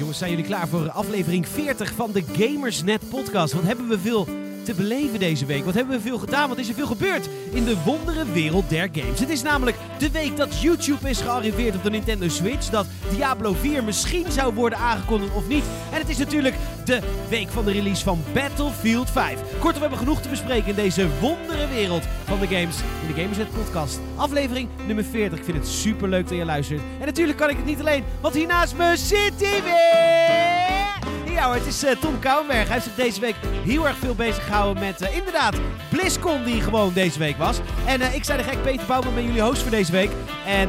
Jongens, zijn jullie klaar voor aflevering 40 van de Gamersnet podcast? Wat hebben we veel te beleven deze week? Wat hebben we veel gedaan? Wat is er veel gebeurd in de wondere wereld der games? Het is namelijk de week dat YouTube is gearriveerd op de Nintendo Switch. Dat Diablo 4 misschien zou worden aangekondigd of niet. En het is natuurlijk de week van de release van Battlefield 5. Kortom, we hebben genoeg te bespreken in deze wondere wereld van de games. In de Gamersnet podcast. Aflevering nummer 40. Ik vind het super leuk dat je luistert. En natuurlijk kan ik het niet alleen, want hier naast me zit hij weer. Ja hoor, het is eh, Tom Kouwenberg. Hij heeft zich deze week heel erg veel bezig gehouden met eh, inderdaad BlizzCon die gewoon deze week was. En eh, ik zei de gek Peter Bouwman ben jullie host voor deze week. En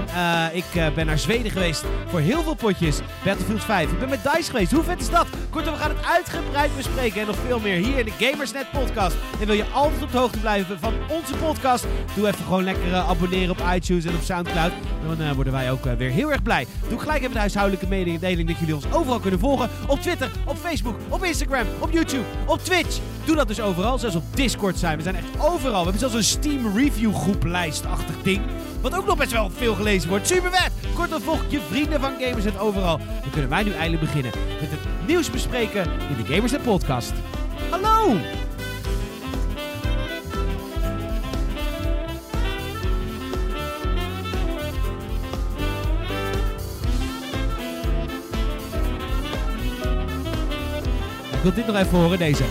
ik ben naar Zweden geweest voor heel veel potjes Battlefield 5. Ik ben met DICE geweest. Hoe vet is dat? Kortom, we gaan het uitgebreid bespreken en nog veel meer hier in de Gamersnet podcast. En wil je altijd op de hoogte blijven van onze podcast? Doe even gewoon lekker eh, abonneren op iTunes en op Soundcloud. Dan eh, worden wij ook eh, weer heel erg blij. Doe gelijk even de huishoudelijke mededeling dat jullie ons overal kunnen volgen. Op Twitter, op Facebook, op Instagram, op YouTube, op Twitch. Doe dat dus overal. Zelfs op Discord zijn. We zijn echt overal. We hebben zelfs een Steam review groep lijstachtig ding. Wat ook nog best wel veel gelezen wordt. Super vet! Kortom, volg je vrienden van Gamersnet overal. Dan kunnen wij nu eindelijk beginnen met het nieuws bespreken in de Gamersnet podcast. Hallo! Ik wil dit nog even horen, deze.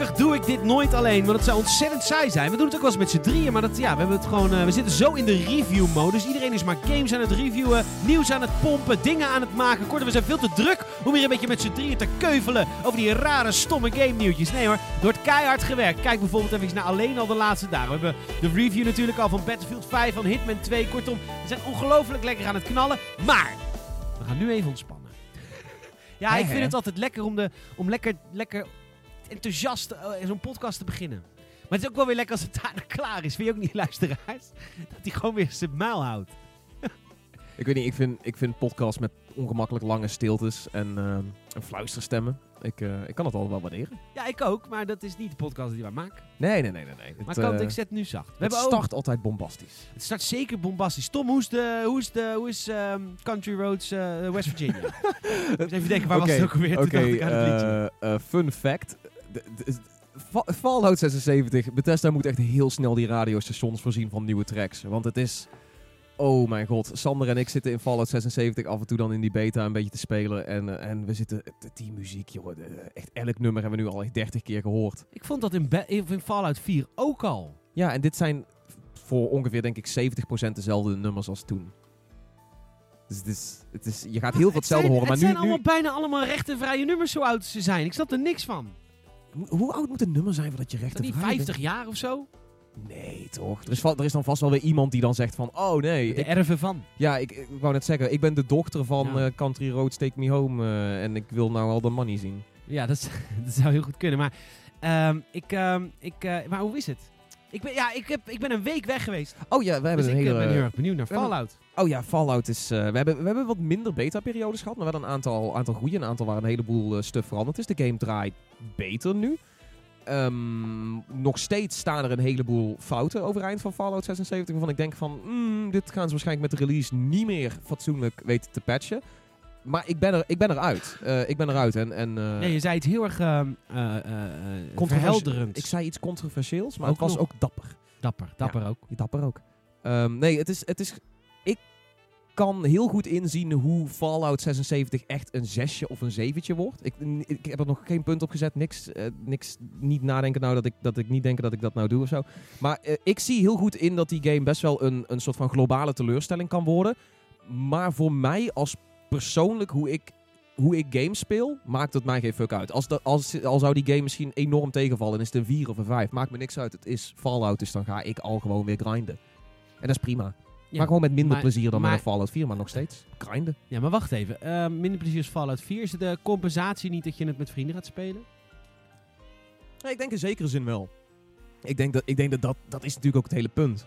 Gelukkig doe ik dit nooit alleen, want het zou ontzettend saai zijn. We doen het ook wel eens met z'n drieën, maar dat, ja, we, hebben het gewoon, eh, we zitten zo in de review-modus. Iedereen is maar games aan het reviewen, nieuws aan het pompen, dingen aan het maken. Kortom, we zijn veel te druk om hier een beetje met z'n drieën te keuvelen over die rare, stomme game-nieuwtjes. Nee hoor, er wordt keihard gewerkt. Kijk bijvoorbeeld even naar alleen al de laatste dagen. We hebben de review natuurlijk al van Battlefield 5, van Hitman 2. Kortom, we zijn ongelooflijk lekker aan het knallen. Maar, we gaan nu even ontspannen. Ja, ik vind het altijd lekker om, de, om lekker, lekker enthousiast eh, in zo'n podcast te beginnen. Maar het is ook wel weer lekker als het daarna klaar is. Vind je ook niet, luisteraars? Dat hij gewoon weer zijn muil houdt. Ik weet niet, ik vind, ik vind podcasts met ongemakkelijk lange stiltes en, eh, en fluisterstemmen. Ik, eh, ik kan het al wel waarderen. Ja, ik ook. Maar dat is niet de podcast die wij maken. Nee, nee, nee, nee. nee. Maar het, eh, ik zet nu zacht. We het ook- start altijd bombastisch. het start zeker bombastisch. Tom, hoe is, de, hoe is, de, hoe is ehm, Country Roads eh, West Virginia? Even denken, waar was het ook alweer? Oké, eh, eh, fun fact. De- de- Fa- Fallout 76. Bethesda moet echt heel snel die radiostations voorzien van nieuwe tracks. Want het is... Oh mijn god. Sander en ik zitten in Fallout 76 af en toe dan in die beta een beetje te spelen. En, en we zitten... Die muziek, joh. echt elk nummer hebben we nu al echt 30 keer gehoord. Ik vond dat in, in Fallout 4 ook al. Ja, en dit zijn voor ongeveer denk ik 70% dezelfde nummers als toen. Dus het is, het is, je gaat heel veel Het hetzelfde horen. Maar het nu, zijn allemaal bijna allemaal rechte vrije nummers zo oud ze zijn. Ik snap er niks van. Hoe oud moet een nummer zijn voordat je Is recht dat niet 50 jaar of zo? Nee, toch? Er is, er is dan vast wel weer iemand die dan zegt van... Oh nee, De ik, erven van. ja, ik, ik wou net zeggen. Ik ben de dochter van Ja. eh, Country Roads Take Me Home. eh, en ik wil nou al de money zien. Ja, dat zou heel goed kunnen. Maar, ehm, ik, ehm, ik, eh, maar hoe is het? Ik ben, ja, ik, heb, ik ben een week weg geweest. Oh ja, we hebben Dus een ik eh, hele... ben heel erg benieuwd naar we Fallout. Oh ja, Fallout is... eh, we, hebben, we hebben wat minder beta-periodes gehad, maar wel een aantal, aantal goede. Een aantal waar een heleboel eh, stuff veranderd is. De game draait beter nu. Ehm, nog steeds staan er een heleboel fouten overeind van Fallout 76. Waarvan ik denk van, mm, dit gaan ze waarschijnlijk met de release niet meer fatsoenlijk weten te patchen. Maar ik ben, er, ik ben eruit. Eh, ik ben eruit. En, en, eh, nee, je zei het heel erg controverse- verhelderend. Ik zei iets controversieels, maar Ook het was nog. ook dapper. Dapper, dapper ook. Dapper ook. Ehm, nee, het is, het is... Ik kan heel goed inzien hoe Fallout 76 echt een zesje of een zeventje wordt. Ik, ik heb er nog geen punt op gezet. Niks, niks niet nadenken nou dat ik, dat ik niet denk dat ik dat nou doe of zo. Maar ik zie heel goed in dat die game best wel een, een soort van globale teleurstelling kan worden. Maar voor mij als persoonlijk, hoe ik, hoe ik games speel, maakt het mij geen fuck uit. Als, dat, als, al zou die game misschien enorm tegenvallen en is het een 4 of een 5, maakt me niks uit. Het is Fallout, dus dan ga ik al gewoon weer grinden. En dat is prima. Ja, maar gewoon met minder maar- plezier dan maar- met Fallout 4, maar nog steeds grinden. Ja, maar wacht even. Ehm, minder plezier als Fallout 4. Is de compensatie niet dat je het met vrienden gaat spelen? ik denk in zekere zin wel. Ik denk dat ik denk dat, dat, dat is natuurlijk ook het hele punt.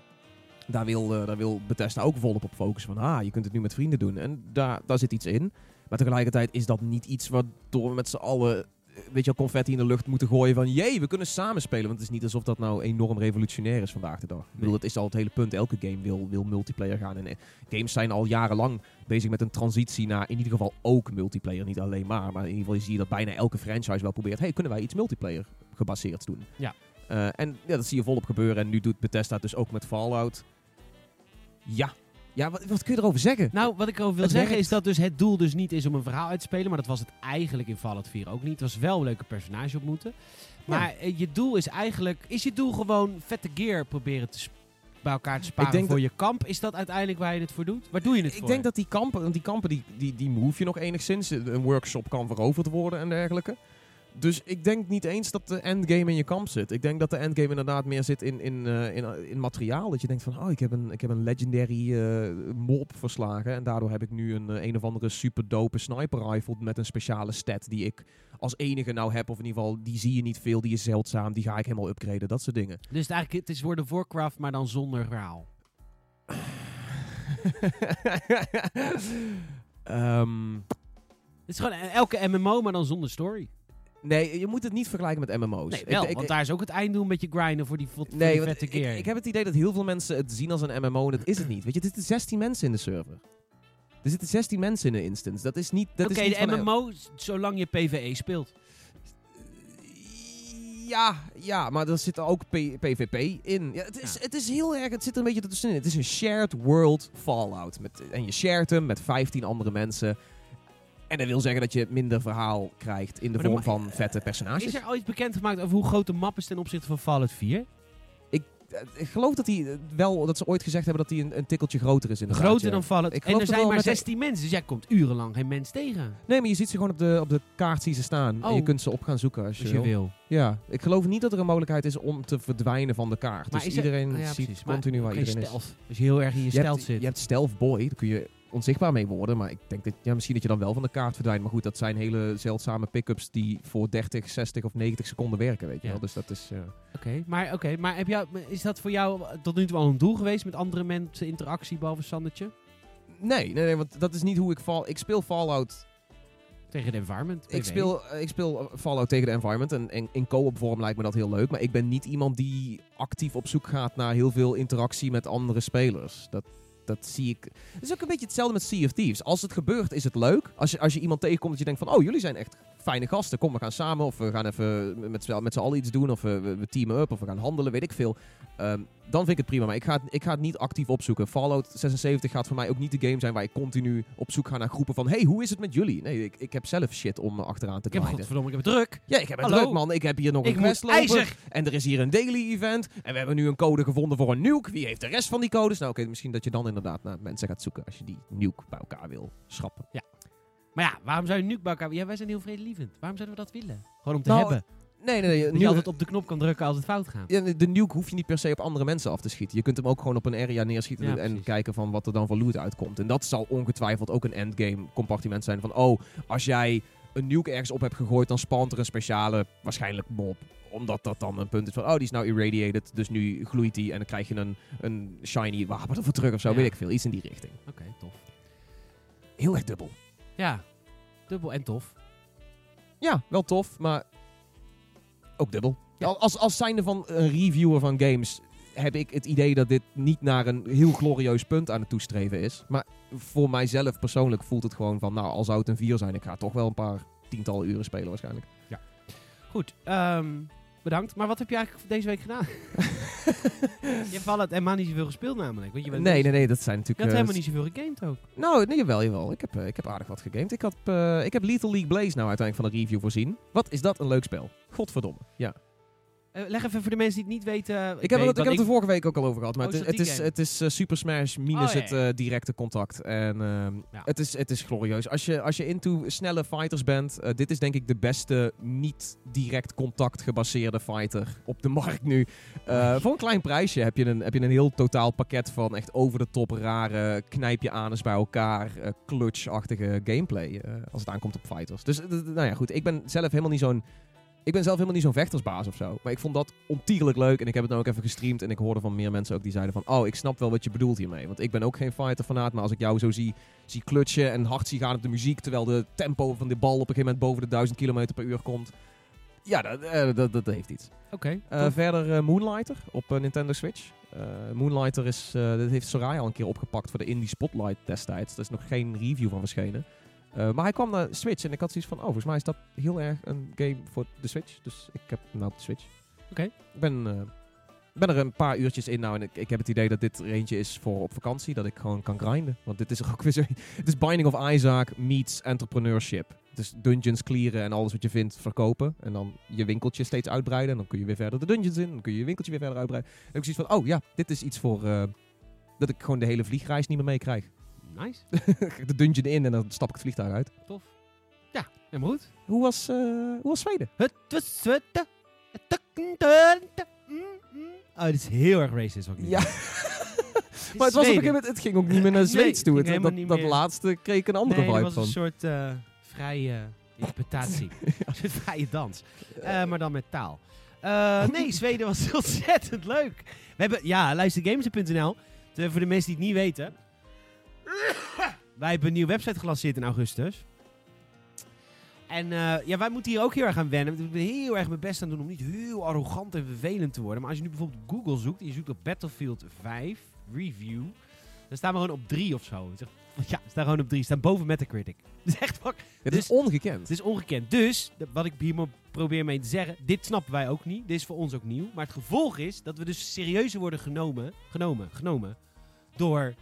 Daar wil, eh, daar wil Bethesda ook volop op focussen. Van, ah, je kunt het nu met vrienden doen. En daar, daar zit iets in. Maar tegelijkertijd is dat niet iets waardoor we met z'n allen weet je wel, confetti in de lucht moeten gooien van... Jee, we kunnen samen spelen. Want het is niet alsof dat nou enorm revolutionair is vandaag de dag. Ik bedoel, dat is al het hele punt. Elke game wil, wil multiplayer gaan. En eh, games zijn al jarenlang bezig met een transitie naar in ieder geval ook multiplayer. Niet alleen maar. Maar in ieder geval zie je dat bijna elke franchise wel probeert... Hey, kunnen wij iets multiplayer gebaseerd doen? Ja. Eh, en ja, dat zie je volop gebeuren. En nu doet Bethesda het dus ook met Fallout. Ja. Ja, wat, wat kun je erover zeggen? Nou, wat ik erover wil Het zeggen werkt. is dat dus het doel dus niet is om een verhaal uit te spelen. Maar dat was het eigenlijk in Fallout 4 ook niet. Het was wel een leuke personage ontmoeten. Maar eh, je doel is eigenlijk... Is je doel gewoon vette gear proberen te bij elkaar te sparen denk voor dat- je kamp? Is dat uiteindelijk waar je het voor doet? Waar doe je het Ik voor? denk dat die kampen, want die kampen die, die, die move je nog enigszins. Een workshop kan veroverd worden en dergelijke. Dus ik denk niet eens dat de endgame in je kamp zit. Ik denk dat de endgame inderdaad meer zit in, in, eh, in, in materiaal. Dat je denkt van, oh, ik heb een, ik heb een legendary eh mob verslagen. En daardoor heb ik nu een, eh, een of andere super dope sniper rifle met een speciale stat die ik als enige nou heb. Of in ieder geval, die zie je niet veel, die is zeldzaam. Die ga ik helemaal upgraden, dat soort dingen. Dus het, eigenlijk, het is World of Warcraft, maar dan zonder verhaal. Ehm, Het is gewoon elke MMO, maar dan zonder story. Nee, je moet het niet vergelijken met MMO's. Nee, wel, ik- want daar is ook het einddoen met je grinden voor die, voor Nee, vette ik, gear. ik heb het idee dat heel veel mensen het zien als een MMO en dat is het niet. Weet je, er zitten 16 mensen in de server. Er zitten 16 mensen in een instance. Dat is niet. Oké, niet de van- MMO, zolang je PvE speelt. Ja, ja, maar er zit ook PvP in. Ja, het, is, Ja. het is heel erg. Het zit er een beetje tussenin. Het is een shared world Fallout. Met, en je shared hem met 15 andere mensen. En dat wil zeggen dat je minder verhaal krijgt in de Maar dan vorm van vette personages. Is er al iets bekendgemaakt over hoe groot de map is ten opzichte van Fallout 4? Eh, Ik geloof dat, die, eh, wel, dat ze ooit gezegd hebben dat hij een, een tikkeltje groter is. inderdaad, Groter ja. dan Fallout. Ik En er zijn maar met de- 16 mensen, dus jij komt urenlang geen mens tegen. Nee, maar je ziet ze gewoon op de, op de kaart zien ze staan. En je Oh. kunt ze op gaan zoeken als je, Als je wil. wil. Ja, ik geloof niet dat er een mogelijkheid is om te verdwijnen van de kaart. Maar dus is er- iedereen Ah, ja, ziet precies. Continu waar iedereen stealth. Als je heel erg in je, is. Je zit. je hebt Stealth Boy, daar kun je onzichtbaar mee worden. Maar ik denk dat, ja, misschien dat je dan wel van de kaart verdwijnt. Maar goed, dat zijn hele zeldzame pick-ups die voor 30, 60 of 90 seconden werken, weet je Ja. wel. Dus dat is... eh, Oké, maar, oké, maar heb jou, is dat voor jou tot nu toe al een doel geweest met andere mensen interactie behalve Sandertje? Nee, nee, nee, want dat is niet hoe ik val. Ik speel Fallout Tegen de environment? Ik speel, eh, ik speel Fallout tegen de environment en, en in co-op vorm lijkt me dat heel leuk. Maar ik ben niet iemand die actief op zoek gaat naar heel veel interactie met andere spelers. Dat, dat zie ik. Het is ook een beetje hetzelfde met Sea of Thieves. Als het gebeurt is het leuk. Als je, als je iemand tegenkomt dat je denkt van... Oh, jullie zijn echt fijne gasten. Kom, we gaan samen. Of we gaan even met, z'n- met z'n allen iets doen. Of we, we, teamen up. Of we gaan handelen. Weet ik veel. Ehm, dan vind ik het prima. Maar ik ga, het, ik ga het niet actief opzoeken. Fallout 76 gaat voor mij ook niet de game zijn waar ik continu op zoek ga naar groepen van... Hey, hoe is het met jullie? Nee, ik, ik heb zelf shit om achteraan te Ik heb godverdomme, ik heb het druk. Ja, ik heb het Hallo? druk, man. Ik heb hier nog Ik een quest lopen. En er is hier een daily event. En we hebben nu een code gevonden voor een nuke. Wie heeft de rest van die codes? Nou, oké, misschien dat je dan inderdaad naar mensen gaat zoeken als je die nuke bij elkaar wil schrappen. Maar ja, waarom zou je nu bij elkaar... Ja, wij zijn heel vredelievend. Waarom zouden we dat willen? Gewoon om te Nou, hebben. Nee, nee, nee. Dat je altijd op de knop kan drukken als het fout gaat. ja, de nuke hoef je niet per se op andere mensen af te schieten. Je kunt hem ook gewoon op een area neerschieten Ja, en precies. kijken van wat er dan voor loot uitkomt. En dat zal ongetwijfeld ook een endgame compartiment zijn van... Oh, als jij een nuke ergens op hebt gegooid, dan spant er een speciale, waarschijnlijk mob. Omdat dat dan een punt is van, oh, die is nou irradiated, dus nu gloeit die en dan krijg je een, een shiny wapen ervoor terug of zo, Ja. weet ik veel. Iets in die richting. Oké, tof. Heel erg dubbel. Ja, dubbel en tof. Ja, wel tof, maar ook dubbel. Ja. Al- Als, als zijnde van een reviewer van games heb ik het idee dat dit niet naar een heel glorieus punt aan het toestreven is. Maar voor mijzelf persoonlijk voelt het gewoon van, nou, al zou het een 4 zijn, ik ga toch wel een paar tientallen uren spelen waarschijnlijk. Goed, ehm, bedankt. Maar wat heb je eigenlijk deze week gedaan? je hebt Fallout helemaal niet zoveel gespeeld namelijk. Want je bent Nee, nee, nee, dat zijn Je natuurlijk... had eh, helemaal niet zoveel gegamed ook. Nou, nee, jawel, jawel. Ik heb, eh, ik heb aardig wat gegamed. Ik, had, eh, ik heb Lethal League Blaze nou uiteindelijk van de review voorzien. Wat is dat een leuk spel. Godverdomme. Ja. Eh, leg even voor de mensen die het niet weten. Ik heb, het, ik wat heb het er vorige week ook al over gehad. Maar Oh, het, is is, het, is, het is eh, Super Smash minus Oh, ja, het eh, directe contact. En ehm, Ja. het, is, het is glorieus. Als je, als je into snelle fighters bent, dit is denk ik de beste niet direct contact gebaseerde fighter op de markt nu. Voor een klein prijsje heb je, een, heb je een heel totaal pakket van echt over de top rare knijp je anus bij elkaar, clutch-achtige gameplay als het aankomt op fighters. Dus nou ja, goed. Ik ben zelf helemaal niet zo'n Ik ben zelf helemaal niet zo'n vechtersbaas of zo. Maar ik vond dat ontierlijk leuk. En ik heb het nou ook even gestreamd. En ik hoorde van meer mensen ook die zeiden van... Oh, ik snap wel wat je bedoelt hiermee. Want ik ben ook geen fighter-fanaat. Maar als ik jou zo zie, zie klutsen en hard zie gaan op de muziek... terwijl de tempo van de bal op een gegeven moment boven de 1000 km per uur komt... Ja, dat, eh, dat, dat heeft iets. Oké. Eh, verder eh, Moonlighter op Nintendo Switch. Moonlighter is, dat heeft Soraya al een keer opgepakt voor de Indie Spotlight destijds. Er is nog geen review van verschenen. Eh, maar hij kwam naar Switch en ik had zoiets van, oh, volgens mij is dat heel erg een game voor de Switch. Dus ik heb nou de Switch. Oké. Ik ben, eh, ben er een paar uurtjes in nou en ik, ik heb het idee dat dit er eentje is voor op vakantie. Dat ik gewoon kan grinden. Want dit is er ook weer zo... Het is Binding of Isaac meets entrepreneurship. Dus dungeons clearen en alles wat je vindt verkopen. En dan je winkeltje steeds uitbreiden. En dan kun je weer verder de dungeons in. Dan kun je je winkeltje weer verder uitbreiden. En heb ik zoiets van, oh ja, dit is iets voor... eh, dat ik gewoon de hele vliegreis niet meer meekrijg. Nice. de dungeon in en dan stap ik het vliegtuig uit. Tof. Ja, helemaal goed. Hoe was, eh, hoe was Zweden? Het was het. Oh, dit is heel erg racist. Wat ik nu Ja. Maar het, was op een Zweden. gegeven moment, het ging ook niet meer naar Nee, Zweeds toe. ging Het- helemaal dat, niet dat meer. laatste kreeg ik een andere nee, vibe dat was van. een soort eh, vrije interpretatie. Een soort vrije dans. Eh, maar dan met taal. Eh, nee, Zweden was ontzettend leuk. We hebben, ja, luistergames.nl. Voor de mensen die het niet weten. Wij hebben een nieuwe website gelanceerd in augustus. En eh, ja, wij moeten hier ook heel erg aan wennen. Ik ben heel erg mijn best aan doen om niet heel arrogant en vervelend te worden. Maar als je nu bijvoorbeeld op Google zoekt en je zoekt op Battlefield 5 review, dan staan we gewoon op 3 of zo. Ja, we staan gewoon op 3. We staan boven Metacritic. Dat is echt fuck. Het dus- is ongekend. Het is ongekend. Dus, wat ik hier maar probeer mee te zeggen, dit snappen wij ook niet. Dit is voor ons ook nieuw. Maar het gevolg is dat we dus serieuzer worden genomen, genomen, genomen, door,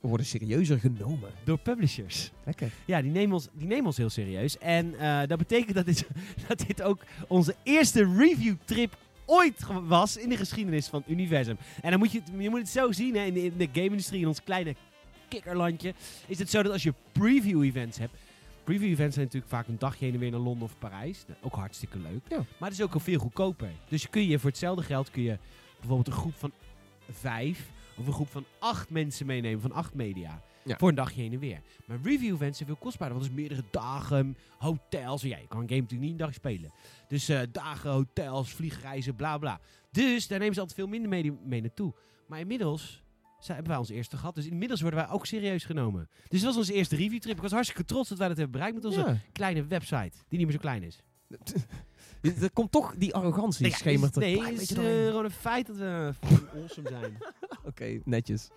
We worden serieuzer genomen. door publishers. Lekker. Ja, die nemen ons, die nemen ons heel serieus. En eh, dat betekent dat dit, dat dit ook onze eerste review-trip ooit ge- was in de geschiedenis van het universum. En dan moet je, het- je moet het zo zien, hè, in, de, in de game-industrie, in ons kleine kikkerlandje, is het zo dat als je preview-events hebt... Preview-events zijn natuurlijk vaak een dagje heen en weer naar Londen of Parijs. Nou, Ook hartstikke leuk. Ja. Maar het is ook al veel goedkoper. Dus kun je voor hetzelfde geld kun je bijvoorbeeld een groep van vijf of een groep van acht mensen meenemen, van acht media. Ja. Voor een dagje heen en weer. Maar review-events zijn veel kostbaarder, want het is meerdere dagen, hotels. Ja, je kan een game natuurlijk niet een dag spelen. Dus eh, dagen, hotels, vliegreizen, bla bla. Dus daar nemen ze altijd veel minder mee, mee naartoe. Maar inmiddels zijn, hebben wij ons eerste gehad. Dus inmiddels worden wij ook serieus genomen. Dus dat was onze eerste review-trip. Ik was hartstikke trots dat wij dat hebben bereikt met onze Ja. kleine website. Die niet meer zo klein is. Er komt toch die arrogantie ja, schemert er is, nee, klein het is eh, doorheen. gewoon een feit dat we awesome zijn. Oké, netjes.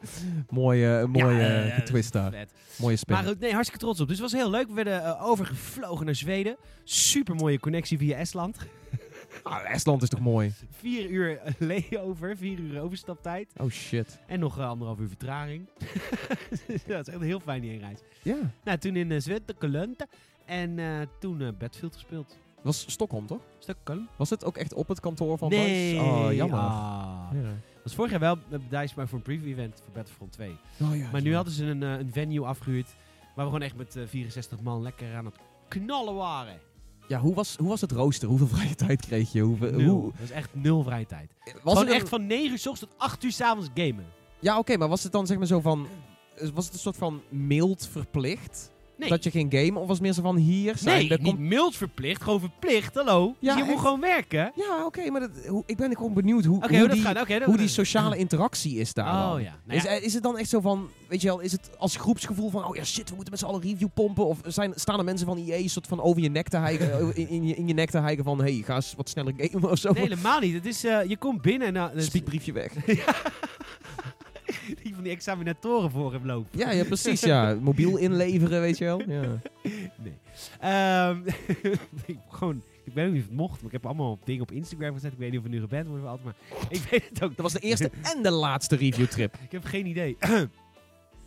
mooie mooie Ja, eh, twist daar. Mooie spin. Maar nee, hartstikke trots op. Dus het was heel leuk. We werden eh, overgevlogen naar Zweden. Super mooie connectie via Estland. Ah, Estland is toch mooi? Vier uur eh, layover, vier uur overstaptijd. Oh shit. En nog eh, anderhalf uur vertraging. ja, dat is echt heel fijn die heenreis. Ja. Nou, toen in uh, Zweden. En eh, toen eh Battlefield gespeeld. Het was Stockholm, toch? Stockholm? Was het ook echt op het kantoor van Nee. Bas? Oh, jammer. Ah. Ja. Dat was vorig jaar wel bij Dice maar voor een preview event voor Battlefront 2. Oh, ja, Maar nu ja. hadden ze een, eh, een venue afgehuurd. Waar we gewoon echt met eh, 64 man lekker aan het knallen waren. Ja, hoe was, hoe was het rooster? Hoeveel vrije tijd kreeg je? Hoeveel, Nul. hoe, Dat is echt nul vrije tijd. was gewoon het een- echt van 9 uur s ochtends tot 8 uur s avonds gamen. Ja, oké, maar was het dan zeg maar zo van... Was het een soort van mild verplicht? Nee, Dat je ging gamen? Of was het meer zo van hier zijn nee de niet mild verplicht, gewoon verplicht. Hallo. Ja, Dus je moet gewoon werken. Ja, oké, maar dat, hoe, ik ben gewoon benieuwd hoe, hoe, die, hoe die sociale interactie is daar Oh dan. ja. Nou is, ja. eh, is het dan echt zo van, weet je wel, is het als groepsgevoel van, oh ja shit, we moeten met z'n allen review pompen? Of zijn, staan er mensen van EA soort van over je nek te hijgen, in, in, je, in je nek te hijgen van, hey, ga eens wat sneller gamen of zo? Nee, helemaal niet. Het is, eh, je komt binnen en dus- Spiekbriefje weg. die van die examinatoren voor hem lopen. ja, ja, precies, ja. Mobiel inleveren, weet je wel. Ja. Nee. Ehm, ik, gewoon, ik weet niet of het mocht, maar ik heb allemaal dingen op Instagram gezet. Ik weet niet of we nu geband worden of altijd, maar ik weet het ook. Dat was de eerste en de laatste reviewtrip. Ik heb geen idee.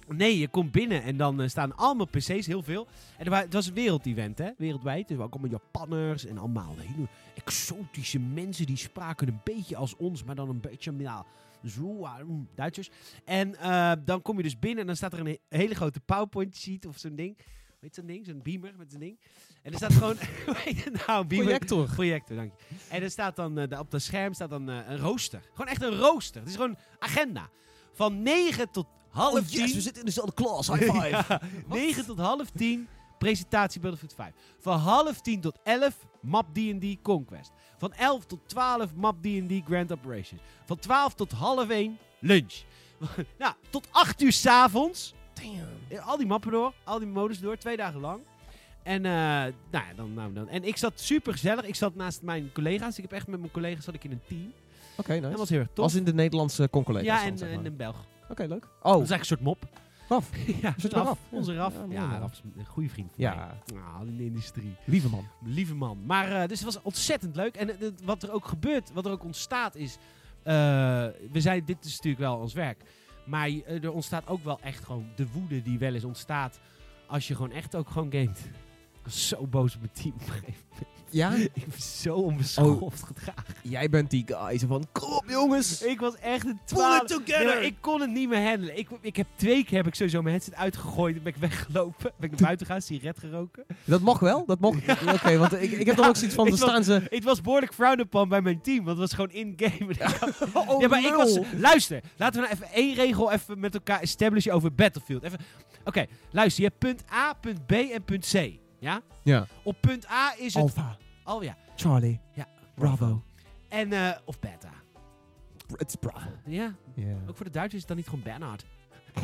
nee, je komt binnen en dan eh, staan allemaal PC's, heel veel. En er het was een wereldevent, hè? Wereldwijd. Dus ook allemaal Japanners en allemaal hele exotische mensen die spraken een beetje als ons, maar dan een beetje ja, mm, Duitsers. En eh, dan kom je dus binnen en dan staat er een he- hele grote PowerPoint sheet of zo'n ding. Weet zo'n ding? Zo'n beamer met zo'n ding. En er staat gewoon, nou? Beamer. Projector. Projector, dank je. En er staat dan, eh, op dat scherm staat dan eh, een rooster. Gewoon echt een rooster. Het is gewoon agenda. Van 9 tot half Oh 10. yes, we zitten in dezelfde klas. High five. Ja, 9 tot half 10 presentatie Battlefield 5. Van half 10 tot 11 map D&D Conquest. Van 11 tot 12 map D&D Grand Operations. Van 12 tot half 1 lunch. nou, tot 8 uur s'avonds. Al die mappen door, al die modus door, twee dagen lang. En, eh, nou ja, dan, nou, dan. en ik zat super gezellig. Ik zat naast mijn collega's. Ik heb echt met mijn collega's zat ik in een team. Oké, Dat nice. was heel erg tof. Als in de Nederlandse concollega's ja, dan, en, zeg en maar. een Belg. Oké, leuk. Dat Oh, is eigenlijk een soort mop. Raf. ja, Zit je Raf, Raf? Ja. Onze Raf. Ja. Raf is een goede vriend van Ja. mij. Nou, in de industrie. Lieve man. Lieve man. Maar eh, dus het was ontzettend leuk. En wat er ook gebeurt, wat er ook ontstaat is... eh, we zijn, dit is natuurlijk wel ons werk. Maar eh, er ontstaat ook wel echt gewoon de woede die wel eens ontstaat... als je gewoon echt ook gewoon gamet. Ik was zo boos op mijn team op een gegeven moment. Ja? Ik ben zo onbeschoft gedragen. Jij bent die guy zo van, kom op jongens. Ik was echt een twaalf. together. Nee, ik kon het niet meer handelen. Ik, ik heb twee keer heb ik sowieso mijn headset uitgegooid. Dan ben ik weggelopen. Ben ik naar buiten gegaan, sigaret geroken. Dat mag wel, dat mag. Oké, want ik, ik heb dan ook zoiets van, dan staan ze... Het was behoorlijk frowned upon bij mijn team. Want het was gewoon in-game. Oh, ja, maar ik was... Luister, laten we nou even één regel even met elkaar establishen over Battlefield. Even... Oké, luister. Je hebt punt A, punt B en punt C. Ja? Ja. Op punt A is het... Alpha, Oh ja. Charlie, Ja. Bravo. En, eh, of Beta. It's Bravo. Ja, Ja. ook voor de Duitsers is het dan niet gewoon Bernhard.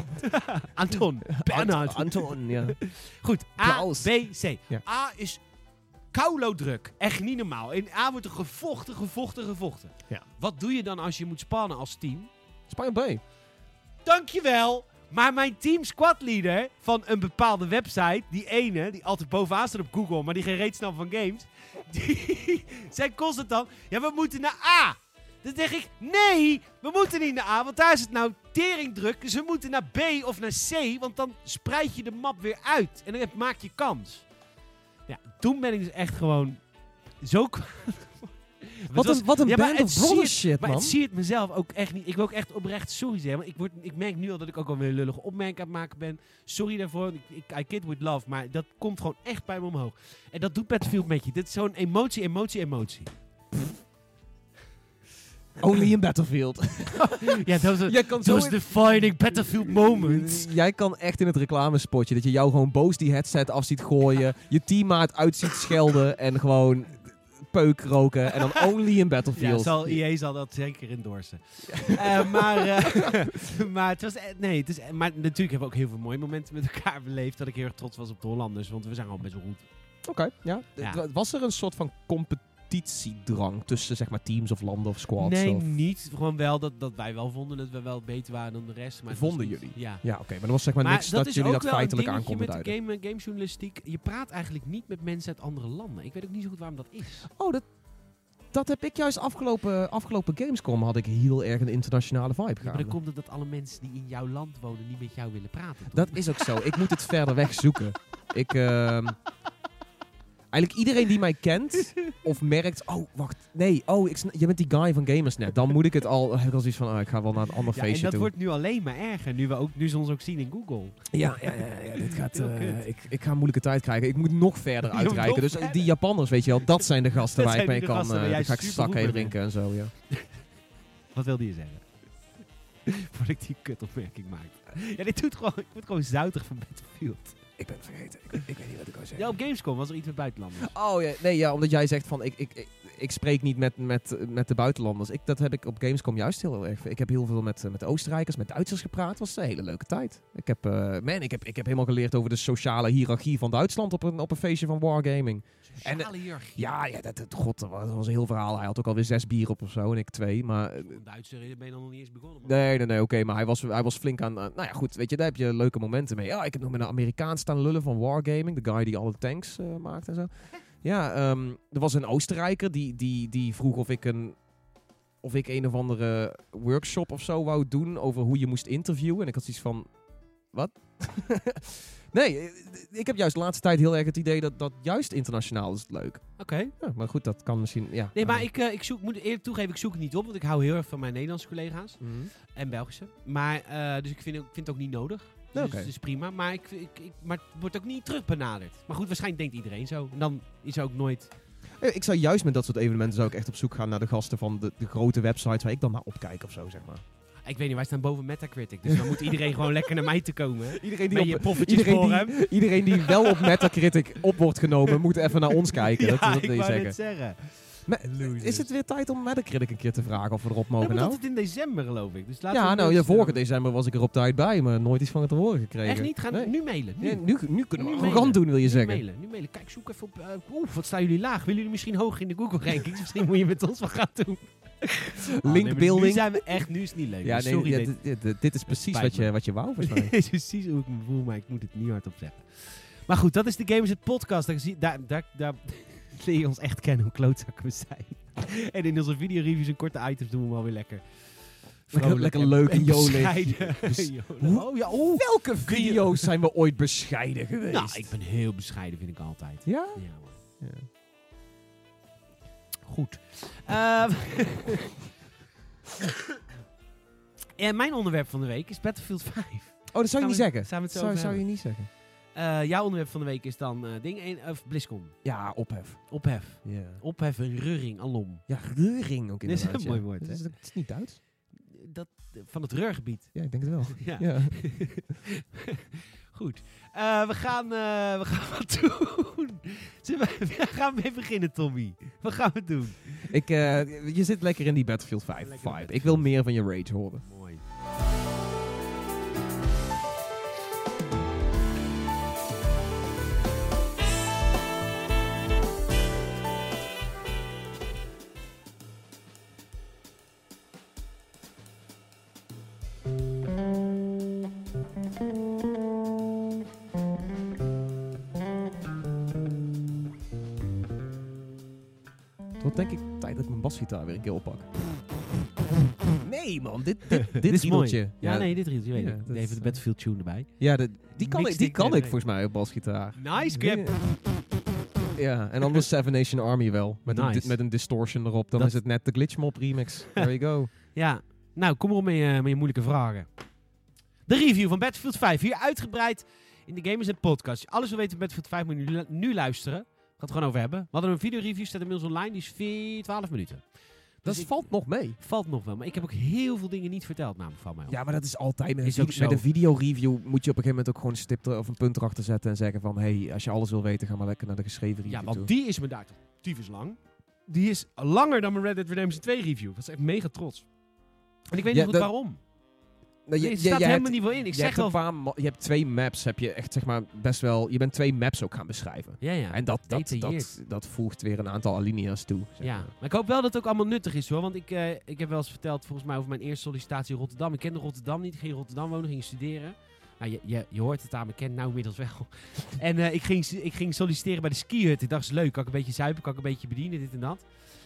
Anton. Bernhard. Ant- Anton, ja. Goed, A, Klaus. B, C. Ja. A is druk. Echt niet normaal. In A wordt er gevochten, gevochten, gevochten. Ja. Wat doe je dan als je moet spannen als team? Spanje B. Dankjewel! Maar mijn team squadleader van een bepaalde website, die ene, die altijd bovenaan staat op Google, maar die geen reet snapt van games, die zei constant dan, ja, we moeten naar A. Dan zeg ik, nee, we moeten niet naar A, want daar is het nou teringdruk. Dus we moeten naar B of naar C, want dan spreid je de map weer uit. En dan maak je kans. Ja, toen ben ik dus echt gewoon zo... Wat was- een, wat een Ja, maar band of brothers shit, maar man. het zie het mezelf ook echt niet. Ik wil ook echt oprecht sorry zeggen. Want ik, word, ik merk nu al dat ik ook wel weer lullige opmerkingen aan het maken ben. Sorry daarvoor. Ik, ik, I kid with love. Maar dat komt gewoon echt bij me omhoog. En dat doet Battlefield met je. Dit is zo'n emotie, emotie, emotie. Only in Battlefield. ja, dat was, Jij kan zo defining Battlefield moments. Jij kan echt in het reclamespotje dat je jou gewoon boos die headset af ziet gooien, je teammaat uit ziet schelden en gewoon peuk roken en dan only in Battlefield. Ja, zal, EA zal dat zeker endorsen. Eh, maar, eh, maar het was... eh, Nee, het is, maar natuurlijk hebben we ook heel veel mooie momenten met elkaar beleefd. Dat ik heel erg trots was op de Hollanders. Want we zijn al best wel goed. Oké, ja. Ja. Was er een soort van competitiedrang tussen zeg maar teams of landen of squads? Nee, of? niet. Gewoon wel dat, dat wij wel vonden dat we wel beter waren dan de rest. Maar Vonden niet- jullie? Ja. Ja, oké, maar er was zeg maar, Maar niks dat, dat, jullie dat feitelijk aan konden duiden. game, gamejournalistiek. Je praat eigenlijk niet met mensen uit andere landen. Ik weet ook niet zo goed waarom dat is. Oh, dat, dat heb ik juist afgelopen, afgelopen Gamescom had ik heel erg een internationale vibe Ja, maar dan komt het dat alle mensen die in jouw land wonen niet met jou willen praten. toch? Dat is ook zo. Ik moet het verder weg zoeken. Ik, ehm, eigenlijk iedereen die mij kent of merkt, oh wacht, nee, oh, ik, je bent die guy van Gamersnet. Dan moet ik het al, heb ik al zoiets van, ah, ik ga wel naar een ander ja, en feestje dat toe. wordt nu alleen maar erger. Nu we, ook, nu ze ons ook zien in Google. Ja, ja, ja, ja, dit gaat, Heel eh, kut. ik, ik ga een moeilijke tijd krijgen. Ik moet nog verder moet uitreiken. nog Dus verder. die Japanners, weet je wel, dat zijn de gasten Dat waar ik zijn mee de kan. gasten waar eh jij ga ik strak heen drinken en zo, ja. Wat wilde je zeggen? Voordat ik die kutopmerking maakte. Ja, dit doet gewoon, ik word gewoon zoutig van Battlefield. Ik ben het vergeten. Ik, ik weet niet wat ik wil zeggen. Ja, op Gamescom was er iets met buitenlanders. Oh ja, nee, ja, omdat jij zegt van ik, ik, ik, ik spreek niet met, met, met de buitenlanders. Ik, dat heb ik op Gamescom juist heel erg. Ik heb heel veel met, met Oostenrijkers, met Duitsers gepraat. Het was een hele leuke tijd. Ik heb, eh, man, ik heb, ik heb helemaal geleerd over de sociale hiërarchie van Duitsland op een, op een feestje van Wargaming. En, hiërarchie. Ja, ja dat, dat, god, dat was, een heel verhaal. Hij had ook alweer zes bier op of zo en ik twee. Maar eh, Een Duitser ben je dan nog niet eens begonnen. man. Nee, nee, nee, oké. maar hij was, hij was flink aan... nou ja, goed, weet je, daar heb je leuke momenten mee. Ja, ik heb nog met een Amerikaan staan lullen van Wargaming. De guy die alle tanks eh, maakt en zo. Ja, ehm, er was een Oostenrijker die, die, die vroeg of ik een... Of ik een of andere workshop of zo wou doen over hoe je moest interviewen. En ik had zoiets van... Wat? nee, eh, ik heb juist de laatste tijd heel erg het idee dat, dat juist internationaal is het leuk. Oké. Ja, maar goed, dat kan misschien... Ja, Nee, maar ik, eh, ik zoek, moet eerlijk toegeven, ik zoek het niet op. Want ik hou heel erg van mijn Nederlandse collega's. mhm. En Belgische. Maar, eh, dus ik vind, ik vind het ook niet nodig. Dus het is prima. Maar, ik, ik, ik- maar het wordt ook niet terug benaderd. Maar goed, waarschijnlijk denkt iedereen zo. En dan is er ook nooit... Ik zou juist met dat soort evenementen zou ik echt op zoek gaan naar de gasten van de, de grote websites waar ik dan naar opkijk of zo, zeg maar. Ik weet niet, wij staan boven Metacritic. Dus dan moet iedereen gewoon lekker naar mij te komen. Iedereen die, op, iedereen, voor hem. die, iedereen die wel op Metacritic op wordt genomen, moet even naar ons kijken. dat, ja, dat ik wil wou zeggen. zeggen. Losers. is het weer tijd om Metacritic een keer te vragen of we erop mogen nou? dat het in december, geloof ik. Dus Ja, nou, ja, vorige december was ik er op tijd bij, maar nooit iets van het te horen gekregen. Echt niet? Gaan Nee. nu mailen. Nu. Ja, nu, nu kunnen we arrogant mailen. doen, wil je Nu zeggen. mailen, nu mailen. Kijk, zoek even op... eh, Oeh, wat staan jullie laag? Willen jullie misschien hoog in de Google rankings? misschien moet je met ons wat gaan doen. Nee, maar Linkbuilding. Nu zijn we echt... Nu is het niet leuk. Ja, nee, Sorry, ja, dit- is precies wat je, wat je wou, volgens mij. Is precies hoe ik me voel, maar ik moet het niet hardop zeggen. Maar goed, dat is de Gamers het podcast. Daar, daar, daar, daar leer je ons echt kennen hoe klootzakken we zijn. en in onze videoreviews en korte items doen we wel weer lekker. Lekker- vrolijk lekker en- leuk en bescheiden. Bes- Jolig. Oh ja, oh. Welke video's zijn we ooit bescheiden geweest? Nou, ik ben heel bescheiden, vind ik altijd. Ja? Ja, man. Ja. Goed. Ehm en mijn onderwerp van de week is Battlefield 5. Oh, dat zou je niet zeggen. zou, zou je niet zeggen. Eh, jouw onderwerp van de week is dan eh ding 1 of BlizzCon. Ja, ophef. Ophef. Ja, Ophef en reuring alom. ja reuring ook Dit is inderdaad. een mooi woord, Dat is, dat is niet Duits? Dat, van het reurgebied. Ja, ik denk het wel. Ja. Ja. Goed. Eh, we, gaan, eh, we gaan wat doen. Zullen we, we gaan mee beginnen, Tommy. Wat gaan we doen? Ik, eh, je zit lekker in die Battlefield 5 Lekker vibe. Battlefield. Ik wil meer van je rage horen. Mooi. Ja, nee, dit riedeltje weet ik. Even de eh, Battlefield tune erbij. Ja, de- die kan, ik, die kan ik volgens mij op basgitaar. Nice, Grip. Ja, en dan de Seven Nation Army wel. Met, een, Nice. met een distortion erop. Dan Dat- is het net de Glitchmob remix. There you go. Ja, nou, kom maar op met je, met je moeilijke vragen. De review van Battlefield 5. Hier uitgebreid in de Gamers en Podcast. Je alles wil weten van Battlefield 5 moet je nu, nu luisteren. We gaan het gewoon over hebben. We hadden een videoreview, staat inmiddels online. Die is 4, 12 minuten. Dat Dus ik- valt nog mee. Valt nog wel, maar ik heb ook heel veel dingen niet verteld namelijk van mij. Ja, maar dat is altijd met, Is een, met een videoreview moet je op een gegeven moment ook gewoon een stip er, of een punt erachter zetten en zeggen van hey, als je alles wil weten, ga maar lekker naar de geschreven review Ja, want toe. die is me daar toch tyfus lang. Die is langer dan mijn Red Dead Redemption 2 review. Dat is echt mega trots. En ik weet Ja, niet goed dat- waarom. Je, staat je helemaal hebt, niet wel in. Ik je zeg hebt wel... je hebt twee maps, heb je echt zeg maar best wel, je bent twee maps ook gaan beschrijven. Ja, ja. en dat, dat, dat, dat voegt weer een aantal alinea's toe. zeg Ja, maar. maar ik hoop wel dat het ook allemaal nuttig is hoor. Want ik, eh, ik heb wel eens verteld volgens mij over mijn eerste sollicitatie in Rotterdam. Ik kende Rotterdam niet. Ik ging in Rotterdam wonen, ging studeren. Nou, je, je, je hoort het aan me, ken nou inmiddels wel. en eh, ik, ging, ik ging solliciteren bij de skihut. Ik dacht, is leuk. Kan ik een beetje zuipen, kan ik een beetje bedienen, dit en dat.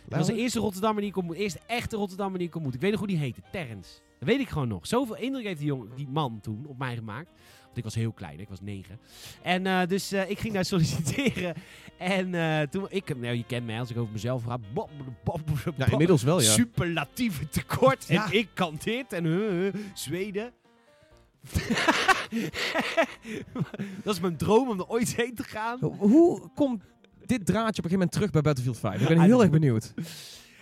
Dat was de eerste Rotterdammer die ik ontmoet. Eerste echte Rotterdammer die ik ontmoet. Ik weet nog hoe die heette. Terrence. Dat weet ik gewoon nog. Zoveel indruk heeft die, jongen, die man toen op mij gemaakt. Want ik was heel klein. Ik was negen. En eh, dus eh, ik ging daar solliciteren. En eh, toen... Ik, nou, je kent mij als ik over mezelf ga. Bob, bob, bob, Ja, inmiddels wel, ja. Superlatieve tekort. Ja. En ik kan dit. En Zweden. dat is mijn droom om er ooit heen te gaan. Hoe komt dit draadje op een gegeven moment terug bij Battlefield 5? Ik ben I heel erg benieuwd.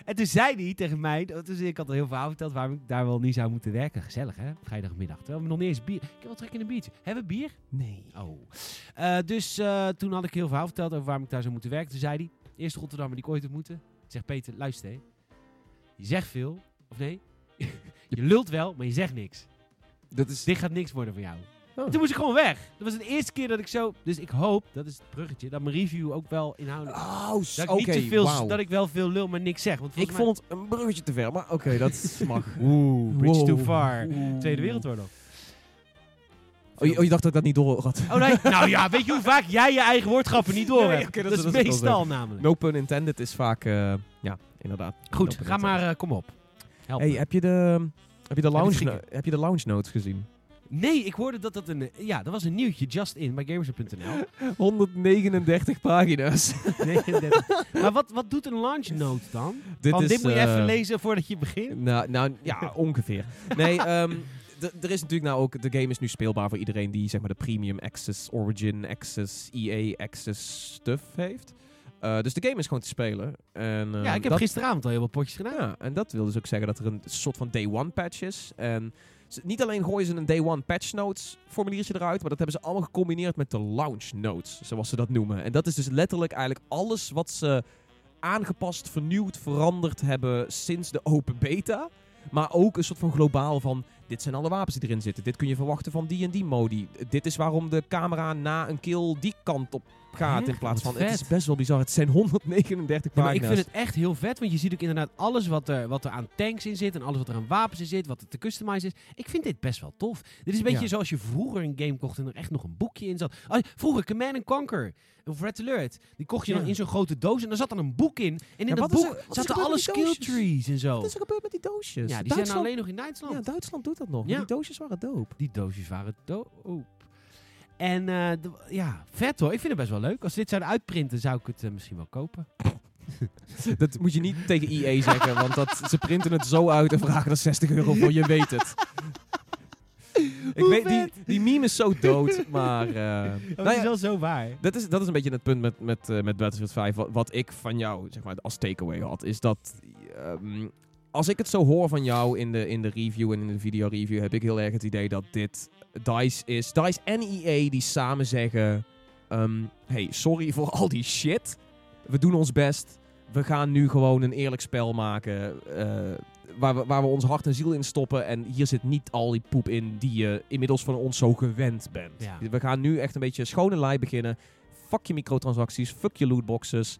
En toen zei hij tegen mij, dus ik had al heel veel verhaal verteld waarom ik daar wel niet zou moeten werken. Gezellig hè, vrijdagmiddag. Terwijl we nog niet eens bier. Ik heb wel trek in een biertje. Hebben we bier? Nee. Oh. Eh, dus eh, toen had ik heel veel verhaal verteld over waarom ik daar zou moeten werken. Toen zei hij, eerste Rotterdammer die ik ooit ontmoette. Ik zeg Peter, luister hè. Je zegt veel, of nee? je lult wel, maar je zegt niks. Dat is... Dit gaat niks worden van jou. Oh. En toen moest ik gewoon weg. Dat was de eerste keer dat ik zo... Dus ik hoop, dat is het bruggetje, dat mijn review ook wel inhoudelijk... Oh, dat ik, niet te veel, dat ik wel veel lul, maar niks zeg. Want Ik mij- vond het een bruggetje te ver, maar oké, dat mag. Oeh, bridge too far. Oeh. Tweede Wereldoorlog. Oh je, oh, je dacht dat ik dat niet door had. Oh nee, nou ja, weet je hoe vaak jij je eigen woordgrappen niet door Nee, hebt? dat dat, is- dat meestal namelijk. No pun intended is vaak, eh, ja, inderdaad. Goed, No ga maar, eh, kom op. Help Hey, me. heb je de, heb je de, lounge, heb je de lounge notes gezien? Nee, ik hoorde dat dat een... eh, Ja, dat was een nieuwtje, just in, bij gamers.nl. 139 pagina's. 39. maar wat, wat doet een launch note dan? dit, is, dit moet je eh, even lezen voordat je begint. Nou, nou ja, ongeveer. Nee, ehm, d- er is natuurlijk nou ook... De game is nu speelbaar voor iedereen die zeg maar de premium access, origin access, EA access stuff heeft. Eh, dus de game is gewoon te spelen. En, eh, ja, ik heb dat, gisteravond al heel wat potjes gedaan. Ja, en dat wil dus ook zeggen dat er een soort van day one patch is. En niet alleen gooien ze een day one patch notes formuliertje eruit, maar dat hebben ze allemaal gecombineerd met de launch notes, zoals ze dat noemen. En dat is dus letterlijk eigenlijk alles wat ze aangepast, vernieuwd, veranderd hebben sinds de open beta. Maar ook een soort van globaal van, dit zijn alle wapens die erin zitten. Dit kun je verwachten van die en die modi. Dit is waarom de camera na een kill die kant op gaat in plaats van... Het is best wel bizar. Het zijn 139 Ja, maar ik pagina's. vind het echt heel vet, want je ziet ook inderdaad alles wat er, wat er aan tanks in zit en alles wat er aan wapens in zit, wat er te customizen is. Ik vind dit best wel tof. Dit is een beetje Ja. zoals je vroeger een game kocht en er echt nog een boekje in zat. Vroeger Command Conquer of Red Alert, die kocht je Ja. dan in zo'n grote doos en daar zat dan een boek in. En in Ja, dat boek er- zaten alle skill trees en zo. Wat is er gebeurd met die doosjes? Ja, die zijn alleen nog in Duitsland. Ja, Duitsland doet dat nog. Die doosjes waren dope. Die doosjes waren doop. En eh, ja, vet hoor. Ik vind het best wel leuk. Als ze dit zouden uitprinten, zou ik het eh, misschien wel kopen. dat moet je niet tegen EA zeggen, want dat, ze printen het zo uit en vragen er 60 euro voor. Je weet het. Ik weet, die, die meme is zo dood, maar... eh, dat nou is ja, wel zo waar. dat, is, dat is een beetje het punt met, met, met Battlefield 5. Wat, wat ik van jou zeg maar, als takeaway had, is dat... ehm, als ik het zo hoor van jou in de, in de review en in de video review, heb ik heel erg het idee dat dit DICE is. DICE en EA die samen zeggen... ehm, hey, sorry voor al die shit. We doen ons best. We gaan nu gewoon een eerlijk spel maken. eh, waar, we, waar we ons hart en ziel in stoppen. En hier zit niet al die poep in die je inmiddels van ons zo gewend bent. Ja. We gaan nu echt een beetje schone lei beginnen. Fuck je microtransacties. Fuck je lootboxes.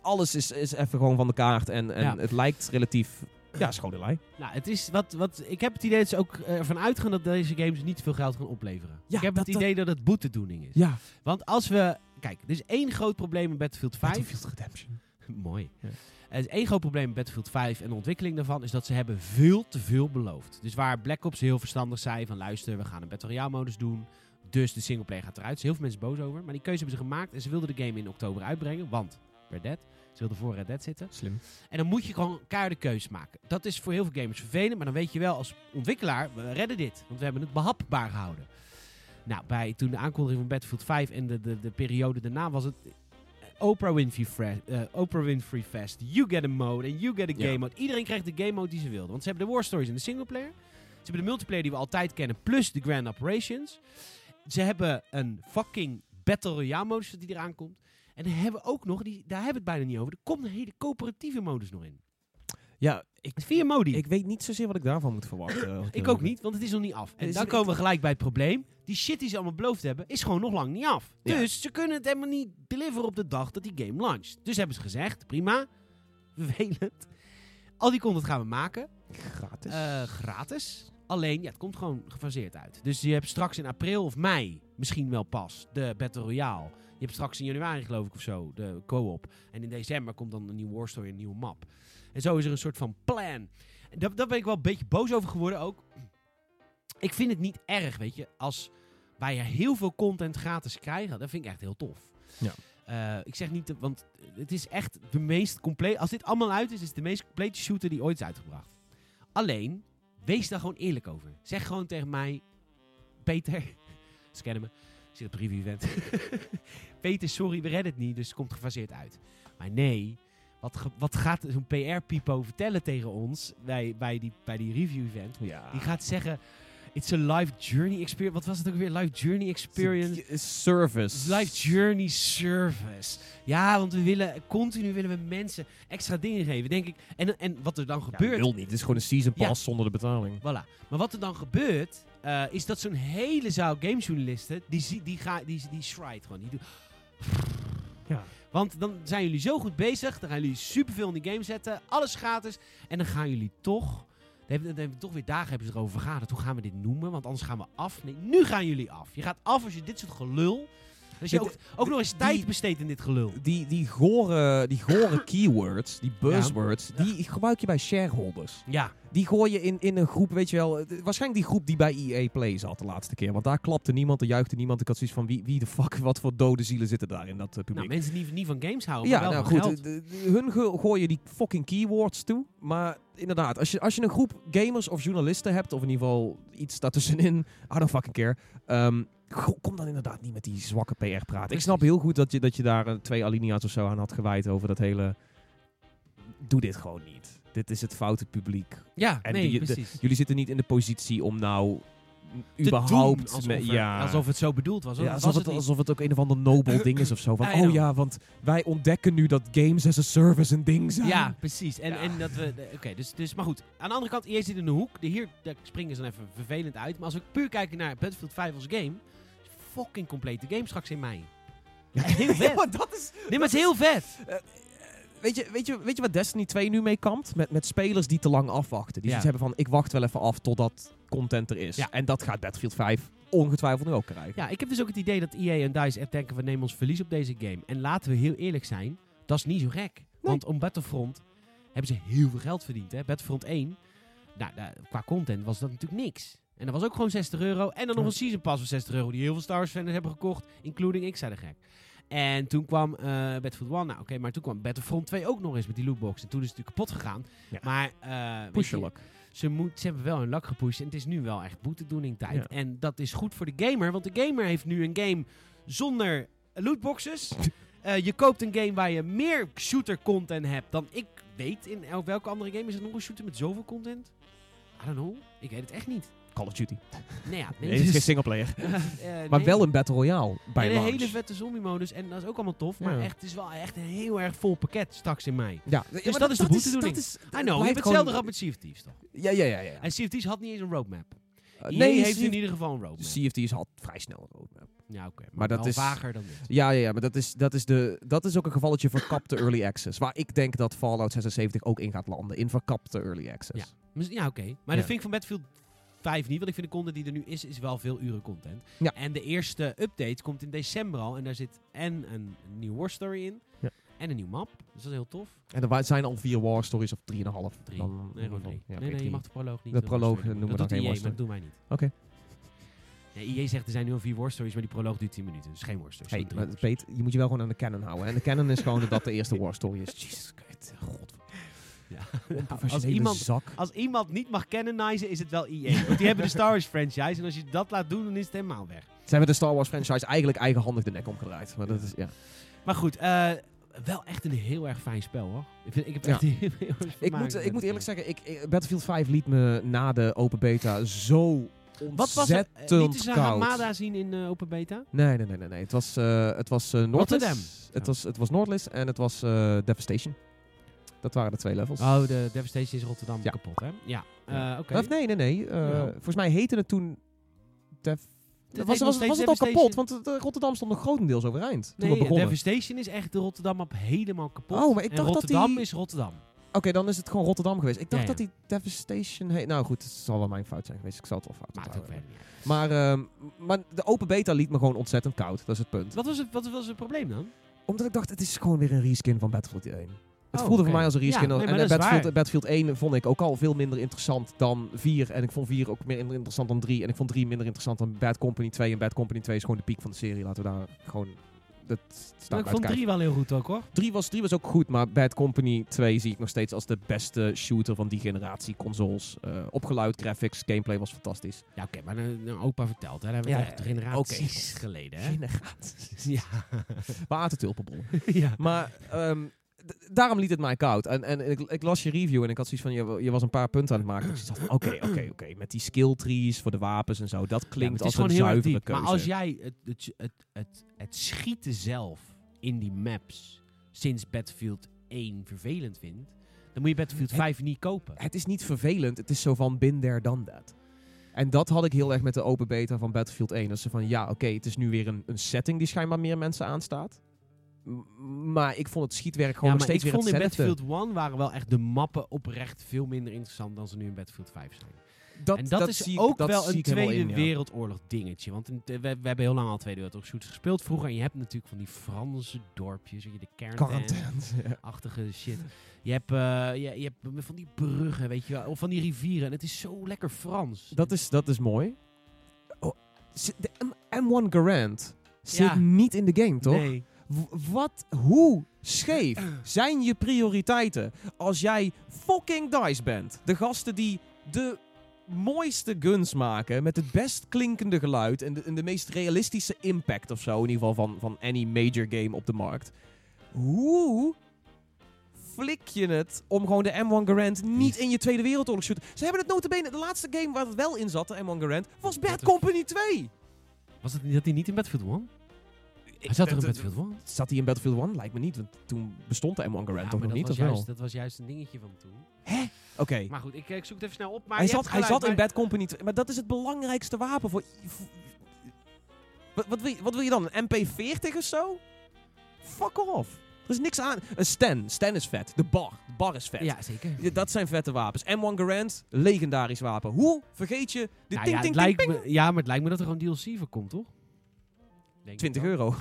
Alles is, is even gewoon van de kaart. En, en Ja. het lijkt relatief... Ja, schone lei. Nou, het is wat, wat, ik heb het idee dat ze ook ervan uitgaan dat deze games niet veel geld gaan opleveren. Ja, ik heb dat- het idee dat het boetedoening is. Ja. Want als we... Kijk, er is één groot probleem in Battlefield 5. Battlefield Redemption. Mooi. Ja. Er is één groot probleem met Battlefield 5 en de ontwikkeling daarvan is dat ze hebben veel te veel beloofd. Dus waar Black Ops heel verstandig zei van luister, we gaan een Battle Royale modus doen. Dus de singleplayer gaat eruit. Er zijn heel veel mensen boos over. Maar die keuze hebben ze gemaakt en ze wilden de game in oktober uitbrengen. Want Red Dead. Ze wilden voor Red Dead zitten. Slim. En dan moet je gewoon keiharde keuze maken. Dat is voor heel veel gamers vervelend. Maar dan weet je wel als ontwikkelaar, we redden dit. Want we hebben het behapbaar gehouden. Nou, bij, toen de aankondiging van Battlefield 5 en de, de, de periode daarna was het... Oprah Winfrey, Fre- eh, Oprah Winfrey Fest. You get a mode en you get a Ja. game mode. Iedereen krijgt de game mode die ze wilden. Want ze hebben de war stories in de singleplayer. Ze hebben de multiplayer die we altijd kennen. Plus de grand operations. Ze hebben een fucking Battle Royale modus die eraan komt. En dan hebben we ook nog, die, daar hebben we het bijna niet over. Er komt een hele coöperatieve modus nog in. Ja, ik, Vier modi. ik weet niet zozeer wat ik daarvan moet verwachten. Ik ook niet, want het is nog niet af. En Is dan komen we gelijk bij het probleem. Die shit die ze allemaal beloofd hebben, is gewoon nog lang niet af. Ja. Dus ze kunnen het helemaal niet deliveren op de dag dat die game launcht. Dus hebben ze gezegd, prima, vervelend. Al die content gaan we maken. Gratis. eh, gratis. Alleen, ja, het komt gewoon gefaseerd uit. Dus je hebt straks in april of mei, misschien wel pas, de Battle Royale. Je hebt straks in januari, geloof ik, of zo, de co-op. En in december komt dan een nieuwe War Story, een nieuwe map. En zo is er een soort van plan. En Daar, daar ben ik wel een beetje boos over geworden ook. Ik vind het niet erg, weet je, als wij heel veel content gratis krijgen. Dat vind ik echt heel tof. Ja. Eh, ik zeg niet, want het is echt de meest compleet. Als dit allemaal uit is, is het de meest complete shooter die ooit is uitgebracht. Alleen, wees daar gewoon eerlijk over. Zeg gewoon tegen mij, Peter, scannen me, zit op een review event. Peter, sorry, we redden het niet, dus het komt gefaseerd uit. Maar nee, wat, wat gaat zo'n PR-pipo vertellen tegen ons bij, bij, die, bij die review event? ja. Die gaat zeggen, it's a life journey experience. Wat was het ook weer? Life journey experience. Service. Life Journey Service. Ja, want we willen continu willen we mensen extra dingen geven, denk ik. En, en wat er dan Ja, gebeurt. wil niet. Het is gewoon een season Ja. pass zonder de betaling. Voilà. Maar wat er dan gebeurt, eh, is dat zo'n hele zaal gamejournalisten, die, die, ga, die, die gewoon. Die doen, Ja. want dan zijn jullie zo goed bezig, dan gaan jullie superveel in die game zetten, alles gratis. En dan gaan jullie toch, dan hebben, dan hebben we toch weer dagen hebben ze erover vergaderd, hoe gaan we dit noemen? Want anders gaan we af. Nee, nu gaan jullie af. Je gaat af als je dit soort gelul, als je ook, ook nog eens tijd besteedt in dit gelul. Die, die, gore, die gore keywords, die buzzwords, die gebruik je bij shareholders. Ja, Die gooi je in, in een groep, weet je wel. eh, Waarschijnlijk die groep die bij EA Play zat de laatste keer. Want daar klapte niemand, er juichte niemand. Ik had zoiets van, wie, wie de fuck, wat voor dode zielen zitten daar in dat eh, publiek. nou mensen die niet van games houden, Ja, maar wel nou van goed. geld. hun go- gooien die fucking keywords toe. Maar inderdaad, als je, als je een groep gamers of journalisten hebt, of in ieder geval iets daartussenin, I don't fucking care. ehm, Goh, kom dan inderdaad niet met die zwakke PR praten. Ik snap heel goed dat je, dat je daar eh, twee alinea's of zo aan had gewijd over dat hele... Doe dit gewoon niet. Dit is het foute publiek. Ja, En nee, die- de- precies. Jullie zitten niet in de positie om nou überhaupt... doen alsof, er- ja, alsof het zo bedoeld was. ja, was alsof, het, alsof het ook een of ander nobel ding is of zo. Van, I know. oh ja, want wij ontdekken nu dat games as a service een ding zijn. Ja, precies. En, Ja. en dat we. de- Oké, dus, dus. Maar goed. Aan de andere kant, EA zit in de hoek. De hier daar springen ze dan even vervelend uit. Maar als we puur kijken naar Battlefield 5 als game. Fucking complete game straks in mei. Ja, Heel vet. maar dat is... Nee, maar het is heel vet. Weet je, weet, je, weet je wat Destiny 2 nu mee kampt? Met, met spelers die te lang afwachten. Die Ja. hebben van, ik wacht wel even af totdat content er is. Ja. En dat gaat Battlefield 5 ongetwijfeld nu ook krijgen. Ja, ik heb dus ook het idee dat EA en DICE echt denken: we nemen ons verlies op deze game. En laten we heel eerlijk zijn, dat is niet zo gek. Want om Battlefront hebben ze heel veel geld verdiend. Hè? Battlefront 1, nou, daar- qua content was dat natuurlijk niks. En dat was ook gewoon 60 euro. En dan nog een season pass van 60 euro, die heel veel Star Wars fans hebben gekocht, including ik, zei de gek. En toen kwam eh Battlefield 1, nou oké, maar toen kwam Battlefront 2 ook nog eens met die lootbox. En toen is het natuurlijk kapot gegaan. Ja. Maar weet Push je, ze, moet, ze hebben wel hun lak gepusht en het is nu wel echt boetedoening tijd. Ja. En dat is goed voor de gamer, want de gamer heeft nu een game zonder lootboxes. Eh, je koopt een game waar je meer shooter content hebt dan ik weet. In el- welke andere game is er nog een shooter met zoveel content? I don't know. Ik weet het echt niet. Call of Duty. Nee, ja, nee, Nee, het is geen singleplayer. eh, Maar nee. wel een Battle Royale bij En een hele vette zombie-modus. En dat is ook allemaal tof. Maar Ja. echt, het is wel echt een heel erg vol pakket straks in mei. Ja, Dus dat is de boetedoening. dat is- I know, je hebt hetzelfde gehad met Thieves, toch? Ja, ja, ja. ja. En Thieves had niet eens een roadmap. Uh, nee, heeft in ieder geval een roadmap. CFT's had vrij snel een roadmap. Ja, oké. Maar, Maar dat is- vager dan dit. Ja, ja, ja, maar dat is, dat, is de, dat is ook een gevalletje verkapte early access. Waar ik denk dat Fallout 76 ook in gaat landen. In verkapte early access. Mis- Ja, oké. Maar Ja. dat vind ik van Battlefield 5 niet. Want ik vind de content die er nu is, is wel veel uren content. Ja. En de eerste update komt in december al. En daar zit en een nieuwe war story in. Ja. En een nieuw map. Dus dat is heel tof. En er zijn al vier war stories of drieënhalf. Drie. Dan, nee. Ja, nee, oké, nee, je mag de proloog niet. De eh, proloog story noemen we dat dan geen war maar dat doen wij niet. Oké. Nee, EA zegt er zijn nu al vier war stories, maar die proloog duurt 10 minuten. Dus geen war stories. Hey, maar Peet, je moet je wel gewoon aan de canon houden. En de canon is gewoon dat dat de eerste war story is. Jezus. God. Als iemand, zak. als iemand niet mag canonizen, is het wel EA. Want die hebben de Star Wars franchise. En als je dat laat doen, dan is het helemaal weg. Ze hebben de Star Wars franchise eigenlijk eigenhandig de nek omgedraaid. Maar dat is, ja. Maar goed, eh, wel echt een heel erg fijn spel hoor. Ik, vind, ik heb echt heel, Ik moet, met ik moet het eerlijk spel. zeggen, ik, ik- Battlefield 5 liet me na de open beta zo Wat was het? ontzettend Uh, Lieten ze koud. Hamada zien in eh, open beta? Nee, nee, nee, nee, nee. Het was, eh het was eh. Rotterdam. Het, was, het was en het was eh, Devastation. Dat waren de twee levels. Oh, de Devastation is Rotterdam Ja. kapot hè? Ja. Eh. Of nee, nee, nee. Eh. Volgens mij heette het toen... Dev... Was, was, het al kapot? Want eh, Rotterdam stond nog grotendeels overeind toen Nee, begonnen. Devastation is echt de Rotterdam op helemaal kapot. Oh, maar ik dacht dat Rotterdam die- is Rotterdam. Oké, dan is het gewoon Rotterdam geweest. Ik dacht Ja, ja. dat die Devastation... heet. nou goed, het zal wel mijn fout zijn geweest. Ik zal het wel fout Maakt ook onthouden. verder niet uit. Maar, ehm, maar de open beta liet me gewoon ontzettend koud. Dat is het punt. Wat was, het, wat was het probleem dan? Omdat ik dacht, het is gewoon weer een reskin van Battlefield 1. Het Oh, voelde voor mij als een reskin. Ja, nee, en Battlefield. Battlefield 1 vond ik ook al veel minder interessant dan 4. En ik vond 4 ook meer interessant dan 3. En ik vond 3 minder interessant dan Bad Company 2. En Bad Company 2 is gewoon de piek van de serie. Laten we daar gewoon... Dat staat ik vond drie wel heel goed ook hoor. 3 was, 3 was ook goed, maar Bad Company 2 zie ik nog steeds als de beste shooter van die generatie consoles. Eh, opgeluid, graphics, gameplay was fantastisch. Ja, oké, maar een, een opa vertelt, hè. Daar hebben we Ja, echt generaties oké. geleden, hè. Generatie. Ja. We aten tulpenbollen. ja. Maar ehm, d- daarom liet het mij koud. En, en ik, ik las je review en ik had zoiets van, je, je was een paar punten aan het maken. Dus ik dacht oké, oké, oké. Met die skill trees voor de wapens en zo. Dat klinkt als een zuivere diep. keuze. Maar als jij het, het, het, het, het schieten zelf in die maps sinds Battlefield 1 vervelend vindt, dan moet je Battlefield Het- 5 niet kopen. Het is niet vervelend. Het is zo van, bin there, done that. En dat had ik heel erg met de open beta van Battlefield 1. Dat ze van, ja, oké, het is nu weer een, een setting die schijnbaar meer mensen aanstaat. Maar ik vond het schietwerk gewoon ja, nog maar steeds ik vond in. Battlefield 1 waren wel echt de mappen oprecht veel minder interessant dan ze nu in Battlefield 5 zijn. Dat, en dat, is zie ik- ook dat wel een Tweede in, ja. Wereldoorlog dingetje. Want in- we, we hebben heel lang al Tweede Wereldoorlog shooters gespeeld vroeger. En je hebt natuurlijk van die Franse dorpjes, weet je, de quarantaine. Quarantaine. ja. achtige shit. Je hebt, eh, je, je hebt van die bruggen, weet je wel, of van die rivieren. En het is zo lekker Frans. Dat is, dat is mooi. Oh, zit- de M- M1 Garand zit Ja. niet in de game, toch? Nee. Wat, hoe scheef zijn je prioriteiten als jij fucking DICE bent? De gasten die de mooiste guns maken met het best klinkende geluid en de, en de meest realistische impact of zo, in ieder geval van, van any major game op de markt. Hoe flik je het om gewoon de M1 Garand niet in je Tweede Wereldoorlog shooter... Ze hebben het notabene, de laatste game waar het wel in zat, de M1 Garand, was Bad. Company 2. Was het, zat hij niet in Battlefield 1? Hij zat er in Battlefield 1? Zat hij in Battlefield 1? Lijkt me niet, want toen bestond de M1 Garand Ja, toch nog niet, of wel? dat was juist een dingetje van toen. Oké. Maar goed, ik, ik zoek het even snel op. Maar Hij zat, hij zat in Bad Company 2. Maar dat is het belangrijkste wapen voor... voor- Wat, wat, wil, je, wat wil je dan? Een MP40 of zo? Fuck off. Er is niks aan. Een Stan. Stan is vet. De bar. De bar is vet. Ja, zeker. Dat zijn vette wapens. M1 Garand, legendarisch wapen. Hoe vergeet je de Nou ting, ja, ting, me, ja, maar het lijkt me dat er gewoon DLC voor komt, toch? Denk ik 20 wel. euro.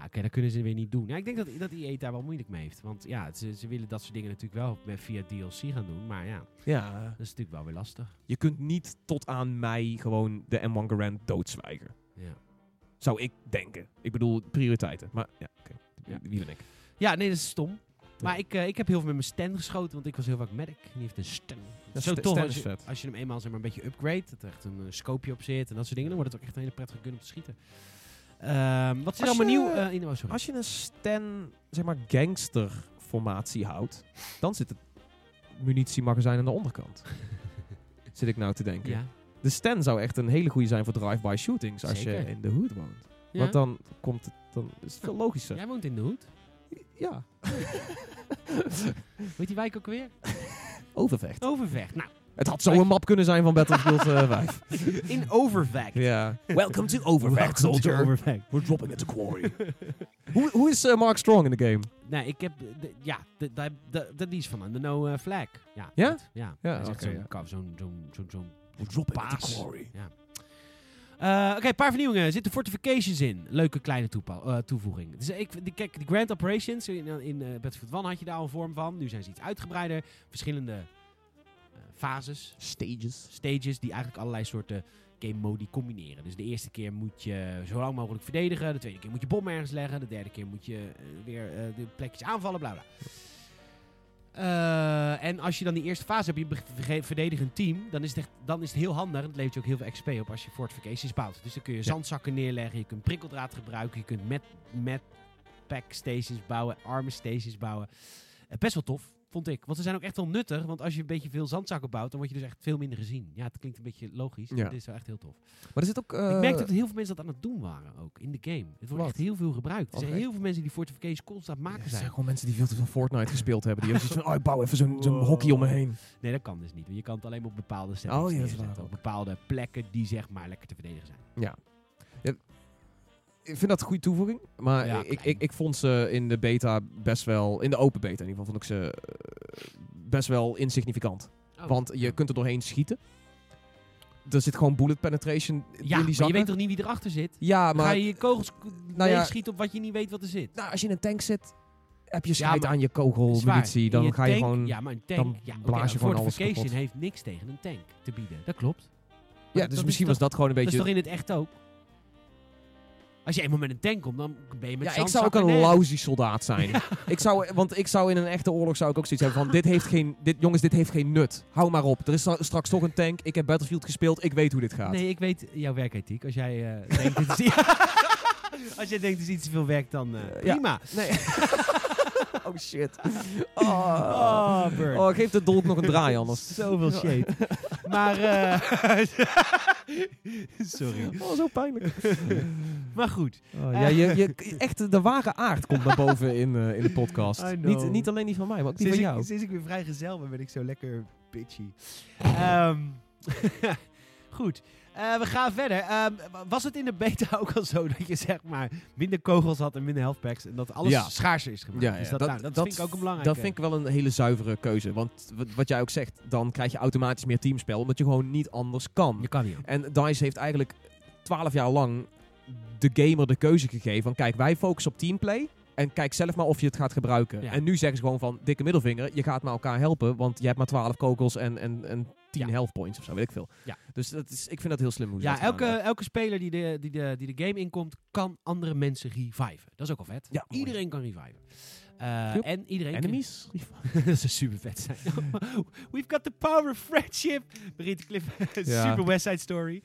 Ja, Oké, dat kunnen ze weer niet doen. Ja, ik denk dat, dat EA daar wel moeilijk mee heeft. Want ja, ze, ze willen dat soort dingen natuurlijk wel met, via DLC gaan doen. Maar ja, Ja. dat is natuurlijk wel weer lastig. Je kunt niet tot aan mei gewoon de M1 Garand doodzwijgen. Ja, Zou ik denken. Ik bedoel, prioriteiten. Maar ja, oké. Ja. Wie ben ik? ja nee, dat is stom. Maar ik, eh, ik heb heel veel met mijn stand geschoten, want ik was heel vaak medic. Die heeft een stand. Ja, Zo tof als je, vet. als je hem eenmaal zeg maar, een beetje upgrade, dat er echt een eh, scopeje op zit en dat soort dingen, dan wordt het ook echt een hele prettige gun om te schieten. Ehm, wat is er allemaal nieuw? eh, in, oh, sorry. Als je een Stan, zeg maar, gangster formatie houdt, dan zit het munitiemagazijn aan de onderkant. zit ik nou te denken. ja. De Stan zou echt een hele goede zijn voor drive-by shootings als Zeker. je in de hood woont. Ja? Want dan komt het, dan is het veel logischer. Jij woont in de hoed. Ja. Weet die wijk ook weer? Overvecht. Overvecht. Nou, Het had zo een map kunnen zijn van Battlefield eh 5. in Overvecht. ja. Welcome to Overvecht, soldier. Overvecht. We're dropping into quarry. hoe, hoe is eh, Mark Strong in de game? Nee, ik heb... de- ja, de- de- de- de- die is van de no eh, flag. Ja? Ja? dat- ja. Ja, Hij is echt oké, zo'n ja. ka- zo'n... Zo'n... Zo'n... zo'n We're dropping Paas. quarry. Eh, Oké, een paar vernieuwingen. Er zitten fortifications in. Leuke kleine eh, toevoeging. Dus ik, die, kijk, die Grand Operations, in, in eh, Battlefield 1 had je daar al een vorm van. Nu zijn ze iets uitgebreider. Verschillende eh, fases, Stages. stages, die eigenlijk allerlei soorten game modi combineren. Dus de eerste keer moet je zo lang mogelijk verdedigen. De tweede keer moet je bom ergens leggen. De derde keer moet je eh, weer eh, de plekjes aanvallen, bla bla. Eh, en als je dan die eerste fase hebt, je verdedigend team, dan is, het echt, dan is het heel handig. En het levert je ook heel veel XP op als je fortifications bouwt. Dus dan kun je zandzakken neerleggen, je kunt prikkeldraad gebruiken, je kunt met, met pack stations bouwen, armor stations bouwen. Eh, best wel tof, vond ik. Want ze zijn ook echt wel nuttig, want als je een beetje veel zandzakken bouwt, dan word je dus echt veel minder gezien. Ja, het klinkt een beetje logisch, Ja. dit is wel echt heel tof. Maar er zit ook... eh, ik merkte dat heel veel mensen dat aan het doen waren ook, in de game. Het wordt Wat? echt heel veel gebruikt. Er zijn heel veel mensen die fortifications constant Ja, maken er zijn. zijn gewoon mensen die veel te veel Fortnite gespeeld hebben. Die hebben zoiets van, oh, ik bouw even zo'n zo'n hockey om me heen. Nee, dat kan dus niet. Want je kan het alleen maar op bepaalde settings Oh, ja, Op bepaalde plekken die zeg maar lekker te verdedigen zijn. Ja. ja. Ik vind dat een goede toevoeging. Maar Ja, ik, ik, ik vond ze in de beta best wel... In de open beta in ieder geval vond ik ze eh, best wel insignificant. Oh. Want je kunt er doorheen schieten. Er zit gewoon bullet penetration ja, in die je weet toch niet wie erachter zit? Ja, maar Ga je je kogels Nou ja- schieten op wat je niet weet wat er zit? nou, als je in een tank zit, heb je scheid aan je kogelmunitie. Dan je ga je tank- gewoon... Ja, maar een dan tank... ja, blaas je gewoon alles kapot. heeft niks tegen een tank te bieden. Dat klopt. Ja, dus is misschien was dat gewoon een Dat is beetje... toch in het echt ook? Als je eenmaal met een tank komt, dan ben je met Ja, ik zou ook een lousy soldaat zijn. Ik zou, want ik zou in een echte oorlog zou ik ook zoiets hebben van... Dit heeft geen, dit, jongens, dit heeft geen nut. Hou maar op. Er is stra- straks toch een tank. Ik heb Battlefield gespeeld. Ik weet hoe dit gaat. Nee, ik weet jouw werkethiek. Als jij eh, denkt, dit is, als jij denkt, het is iets te veel werk, dan eh, ja. prima. Nee. oh shit. Oh. Oh. Oh, geef de dolk nog een draai anders. Zoveel shade. Maar, eh sorry. Oh, zo pijnlijk. Maar goed. Oh, ja, je, je, echt de ware aard komt naar boven in, eh, in de podcast. Know. Niet, niet alleen die van mij, maar ook die Sinds van ik, jou. sinds ik weer vrijgezel ben, ben ik zo lekker bitchy. Ehm, goed. Eh, we gaan verder. Ehm, was het in de beta ook al zo dat je zeg maar minder kogels had en minder health packs en dat alles Ja. schaarser is gemaakt? Ja, ja, Dus dat, dat- nou, dat, dat vind ik ook een belangrijke. Dat vind ik wel een hele zuivere keuze. Want wat, wat jij ook zegt, dan krijg je automatisch meer teamspel. Omdat je gewoon niet anders kan. Je kan niet. En DICE heeft eigenlijk twaalf jaar lang de gamer de keuze gegeven van kijk, wij focussen op teamplay. En kijk zelf maar of je het gaat gebruiken. Ja. En nu zeggen ze gewoon van dikke middelvinger, je gaat maar elkaar helpen. Want je hebt maar 12 kogels en, en, en 10 Ja. health points of zo, weet ik veel. Ja. Dus dat is, ik vind dat heel slim hoe ze Ja, elke, elke speler die de, die, de, die de game inkomt, kan andere mensen reviven. Dat is ook al vet. Ja. Iedereen kan reviven. Eh, Yep. En iedereen... Enemies? dat zou super vet zijn. We've got the power of friendship. Clip. Ja. super West Side Story.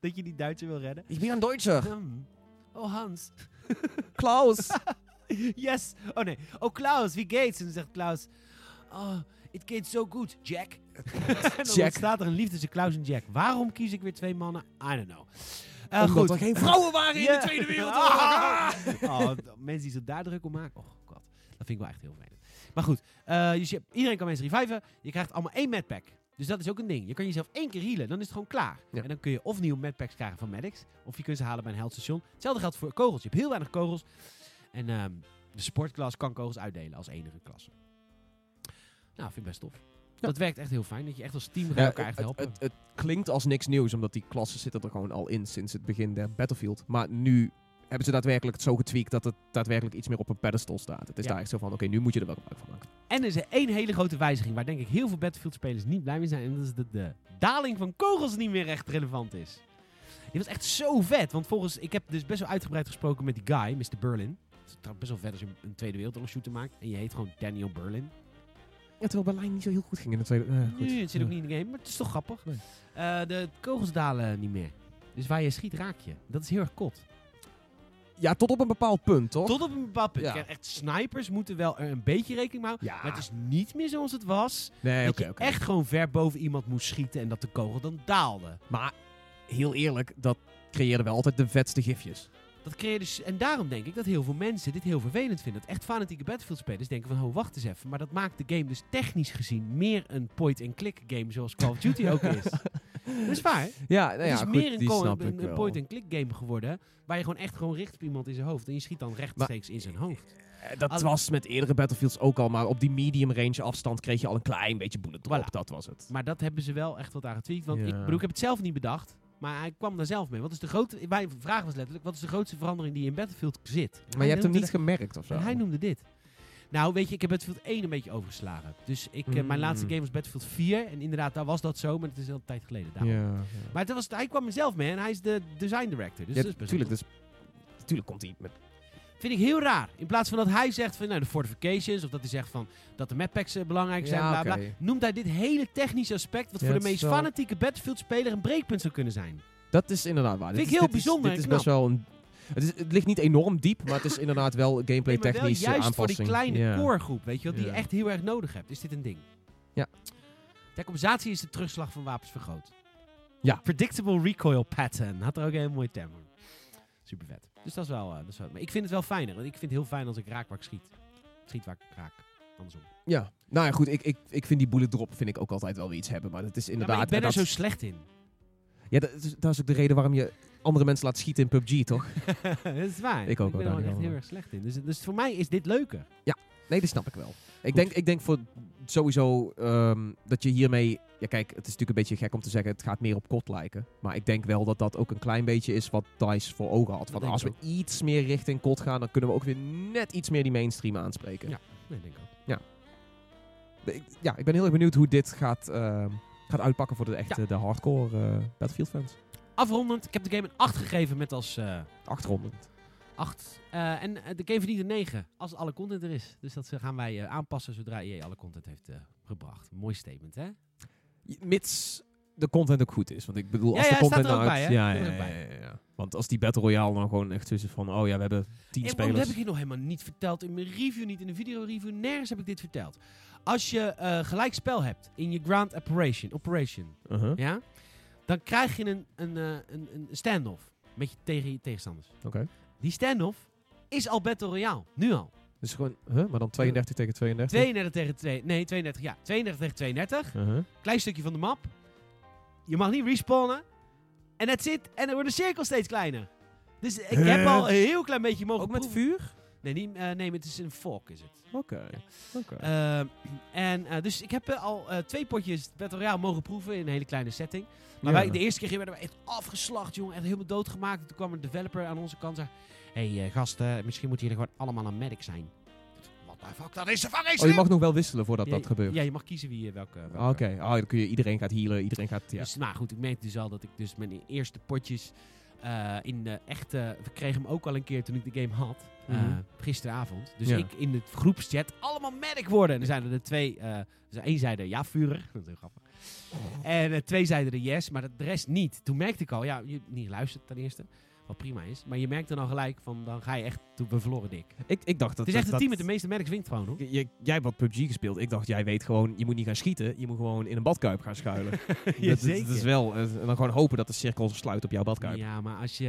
dat je die Duitser wil redden. Ik ben een Duitser. Hmm. Oh, Hans. Klaus. yes. Oh nee. Oh, Klaus, wie geht's? En dan zegt Klaus... Oh, it gaat so good, Jack. en dan Jack. ontstaat er een liefde tussen Klaus en Jack. Waarom kies ik weer twee mannen? I don't know. Eh, Omdat goed. er geen vrouwen waren in de Tweede Wereldoorlog. Ah! Oh, d- mensen die zich daar druk om maken. Oh god, dat vind ik wel echt heel fijn. Maar goed, eh, dus je, iedereen kan mensen reviven. Je krijgt allemaal één medpack. Dus dat is ook een ding. Je kan jezelf één keer healen, dan is het gewoon klaar. Ja. En dan kun je of nieuwe medpacks krijgen van medics, of je kunt ze halen bij een heldstation. Hetzelfde geldt voor kogels. Je hebt heel weinig kogels. En ehm, de sportklas kan kogels uitdelen als enige klasse. Nou, vind ik best tof. Dat werkt echt heel fijn, dat je echt als team Ja, elkaar echt het, helpen. het, het klinkt als niks nieuws, omdat die klassen zitten er gewoon al in sinds het begin der Battlefield. Maar nu hebben ze daadwerkelijk het zo getweakt dat het daadwerkelijk iets meer op een pedestal staat. Het is Ja. daar echt zo van, oké, nu moet je er wel gebruik van maken. En er is er één hele grote wijziging waar denk ik heel veel Battlefield-spelers niet blij mee zijn. En dat is dat de daling van kogels niet meer echt relevant is. Die was echt zo vet. Want volgens, ik heb dus best wel uitgebreid gesproken met die guy, Mr. Berlin. Het trouwens best wel vet als je een- Tweede Wereldoorlog shooter maakt. En je heet gewoon Daniel Berlin. Ja, terwijl Berlijn niet zo heel goed ging in de tweede... goed. Nee, het zit ook niet in de game, maar het is toch grappig. Nee. Eh, de kogels dalen niet meer. Dus waar je schiet, raak je. Dat is heel erg kot. Ja, tot op een bepaald punt, toch? Tot op een bepaald punt. Ja. Kijk, Echt, snipers moeten wel er een beetje rekening mee houden. Ja. Maar het is niet meer zoals het was. Nee, dat je echt gewoon ver boven iemand moest schieten en dat de kogel dan daalde. Maar heel eerlijk, dat creëerde wel altijd de vetste gifjes. Dat creëerde s- en daarom denk ik dat heel veel mensen dit heel vervelend vinden. Dat echt fanatieke Battlefield-spelers denken van, oh, wacht eens even. Maar dat maakt de game dus technisch gezien meer een point-and-click game zoals Call of Duty ook is. Dat is waar. Ja, nou ja, het is goed, meer een, point-and-click game geworden. Waar je gewoon echt gewoon richt op iemand in zijn hoofd. En je schiet dan rechtstreeks in zijn hoofd. Eh, Dat was met eerdere Battlefields ook al, maar op die medium range afstand kreeg je al een klein beetje bullet drop. Voilà. Dat was het. Maar dat hebben ze wel echt wat aan getweakt. Want Ja. ik bedoel, ik heb het zelf niet bedacht. Maar hij kwam daar zelf mee. Wat is de grote... Mijn vraag was letterlijk, wat is de grootste verandering die in Battlefield zit? En Maar je hebt hem niet gemerkt of zo? En hij noemde dit. Nou, weet je, ik heb Battlefield 1 een beetje overgeslagen. Dus ik, eh, mijn Mm. laatste game was Battlefield 4. En inderdaad, daar was dat zo, maar het is al een tijd geleden. Ja, ja. Maar het was, hij kwam er zelf mee en hij is de design director. Dus ja, dat is best tuurlijk, wel dus, natuurlijk komt hij met... Vind ik heel raar. In plaats van dat hij zegt van nou, de fortifications, of dat hij zegt van dat de map packs eh, belangrijk zijn, Ja, bla bla. Noemt hij dit hele technische aspect, wat Ja, voor de meest wel- fanatieke Battlefield-speler een breekpunt zou kunnen zijn. Dat is inderdaad waar. Vind Dit ik is- heel dit is- bijzonder Dit is best wel een... Het, is, het ligt niet enorm diep, maar het is inderdaad wel gameplay Nee, technisch juist aanpassing. voor die kleine ja. core groep, weet je wel, die je echt heel erg nodig hebt. Is dit een ding? Ja. Ter compensatie is de terugslag van wapens vergroot. Ja. Predictable recoil pattern. Had er ook een hele mooie term voor. Super vet. Dus dat is wel... eh, dat is wel maar ik vind het wel fijner. Want ik vind het heel fijn als ik raak waar ik schiet. Schiet waar ik raak. Andersom. Ja, nou ja, goed. Ik, ik, ik vind die bullet drop vind ik ook altijd wel weer iets hebben. Maar het is Ja, inderdaad... ik ben en er dat, zo slecht in. Ja, dat is, dat is ook de reden waarom je andere mensen laat schieten in PUBG, toch? dat is waar. Ik ook Ik ben er echt heel erg slecht in. Dus, dus voor mij is dit leuker. Nee, dat snap ik wel. Ik denk, ik denk voor sowieso ehm, dat je hiermee... Ja, kijk, het is natuurlijk een beetje gek om te zeggen... het gaat meer op kot lijken. Maar ik denk wel dat dat ook een klein beetje is wat DICE voor ogen had. Van als we iets meer richting kot gaan... dan kunnen we ook weer net iets meer die mainstream aanspreken. Ja. Nee, denk ik ook. Ik, ja, ik ben heel erg benieuwd hoe dit gaat, ehm, gaat uitpakken voor de echte Ja. de hardcore eh, Battlefield fans. Afrondend. Ik heb de game een 8 gegeven met als... eh Achtergrond. 8. Eh, en eh, de game verdient een 9 als alle content er is. Dus dat gaan wij eh, aanpassen zodra EA alle content heeft gebracht. Mooi statement, hè? Mits de content ook goed is. Want ik bedoel, Ja, als ja, de content nou bij, uit- hè? Ja, ja, ja, ja. Want als die Battle Royale dan gewoon echt is van... Oh ja, we hebben tien En spelers. heb ik je nog helemaal niet verteld in mijn review, niet in de video review. Nergens heb ik dit verteld. Als je gelijk spel hebt in je ground operation, operation Uh-huh. ja, dan krijg je een, een, eh, een, een standoff met je tegen je tegenstanders. Oké. Die standoff is al Battle Royale. Nu al. Dus gewoon... Huh? Maar dan 32 tegen 32? 32 tegen 2. Nee, 32. Ja, 32 tegen 32. Uh-huh. Klein stukje van de map. Je mag niet respawnen. En that's it. En dan wordt de cirkel steeds kleiner. Dus ik Huh? heb al een heel klein beetje mogen Ook met proeven. vuur? Nee, niet, eh, nee, het is een fork is het. Oké. Oké. Ehm, en eh, dus ik heb eh, al twee potjes Battle Royale mogen proeven in een hele kleine setting. Maar Ja. wij, de eerste keer werden we echt afgeslacht, jongen. Echt helemaal doodgemaakt. Toen kwam een developer aan onze kant en zei... Hé hey, gasten, misschien moeten jullie gewoon allemaal een medic zijn. Fuck, dat is de Oh, je mag nog wel wisselen voordat ja, dat gebeurt. Ja, je mag kiezen wie je welke... welke Ah, Oké, oh, dan kun je, iedereen gaat healen, iedereen gaat... Ja. Dus, nou goed, ik merkte dus al dat ik dus mijn eerste potjes eh, in de echte... We kregen hem ook al een keer toen ik de game had. eh, Mhm. gisteravond. Dus Ja. ik in de groepschat allemaal medic worden. En er zijn er de twee... eh dus één zei er ja, vurer. Dat is heel grappig. En eh, twee zeiden er yes, maar de rest niet. Toen merkte ik al, ja, je niet geluisterd ten eerste. Wat prima is. Maar je merkt dan al gelijk van, dan ga je echt... Toen we verloren dik. Ik, ik dacht dat... Het is echt dat- team met de meeste medics wint gewoon, hoor. Je- je- jij hebt wat PUBG gespeeld. Ik dacht, jij weet gewoon, je moet niet gaan schieten. Je moet gewoon in een badkuip gaan schuilen. dat, dat- dat is wel... eh, en dan gewoon hopen dat de cirkel sluit op jouw badkuip. Ja, maar als je...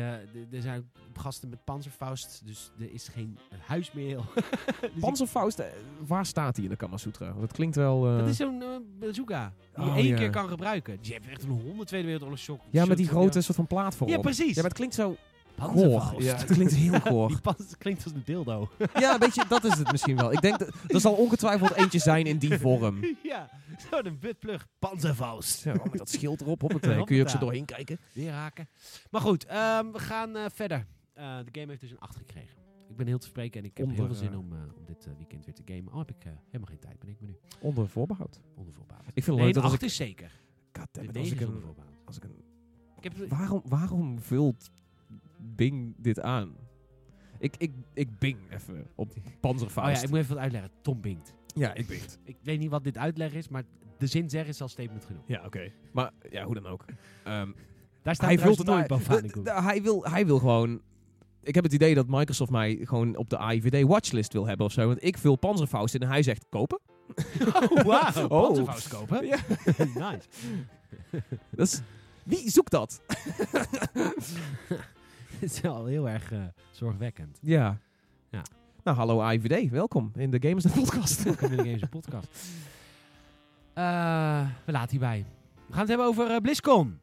Er zijn gasten met panzerfaust, dus er is geen huismeel. dus ik- Panzerfaust, eh, waar staat hij in de Kamasutra? Want het klinkt wel... eh, dat is zo'n bazooka die je Oh, één ja. keer kan gebruiken. Dus je hebt echt een 100 Tweede Wereldoorlog shock. ja, met die grote soort van plaat. Ja, precies. Ja, maar het klinkt zo goor. Panzerfaust. Ja, het klinkt heel goor. Die panzer klinkt als een dildo. ja, weet je, dat is het misschien wel. Ik denk, dat, er zal ongetwijfeld eentje zijn in die vorm. ja, zo'n witplug. Panzerfaust. Ja, met dat schild erop, op het, eh, kun je ook zo doorheen kijken. Weer haken. Maar goed, ehm, we gaan eh, verder. Eh, de game heeft dus een 8 gekregen. Ik ben heel te spreken en ik heb Onder, heel veel zin eh, om, eh, om dit weekend weer te gamen. Al heb ik helemaal geen tijd, ben ik me nu Onder voorbehoud. onder voorbehoud. Ik vind het Nee, leuk dat als 8 ik... is zeker. God De damn it, 9 als ik een, voorbehoud. als ik een Ik heb, Waarom, waarom vult Bing dit aan? Ik, ik, ik bing even op oh Panzerfaust. ja, ik moet even wat uitleggen. Tom bingt. ja, ik bingt. Ik weet niet wat dit uitleg is, maar de zin zeggen is al statement genoeg. Ja, oké. Maar ja, hoe dan ook. Ehm, Daar staat hij vult het nooit aan. bovenaan hij, wil, hij wil gewoon... Ik heb het idee dat Microsoft mij gewoon op de AIVD watchlist wil hebben of zo. Want ik vul Panzerfaust in en hij zegt kopen. Oh, wauw. Oh. Panzerfaust kopen. Ja. nice. Dat is, wie zoekt dat? Het is wel heel erg eh, zorgwekkend. Ja. Ja. Nou, hallo AIVD. Welkom in de Gamers Net podcast. Welkom in de Games podcast. Eh, we laten hierbij. We gaan het hebben over eh, BlizzCon.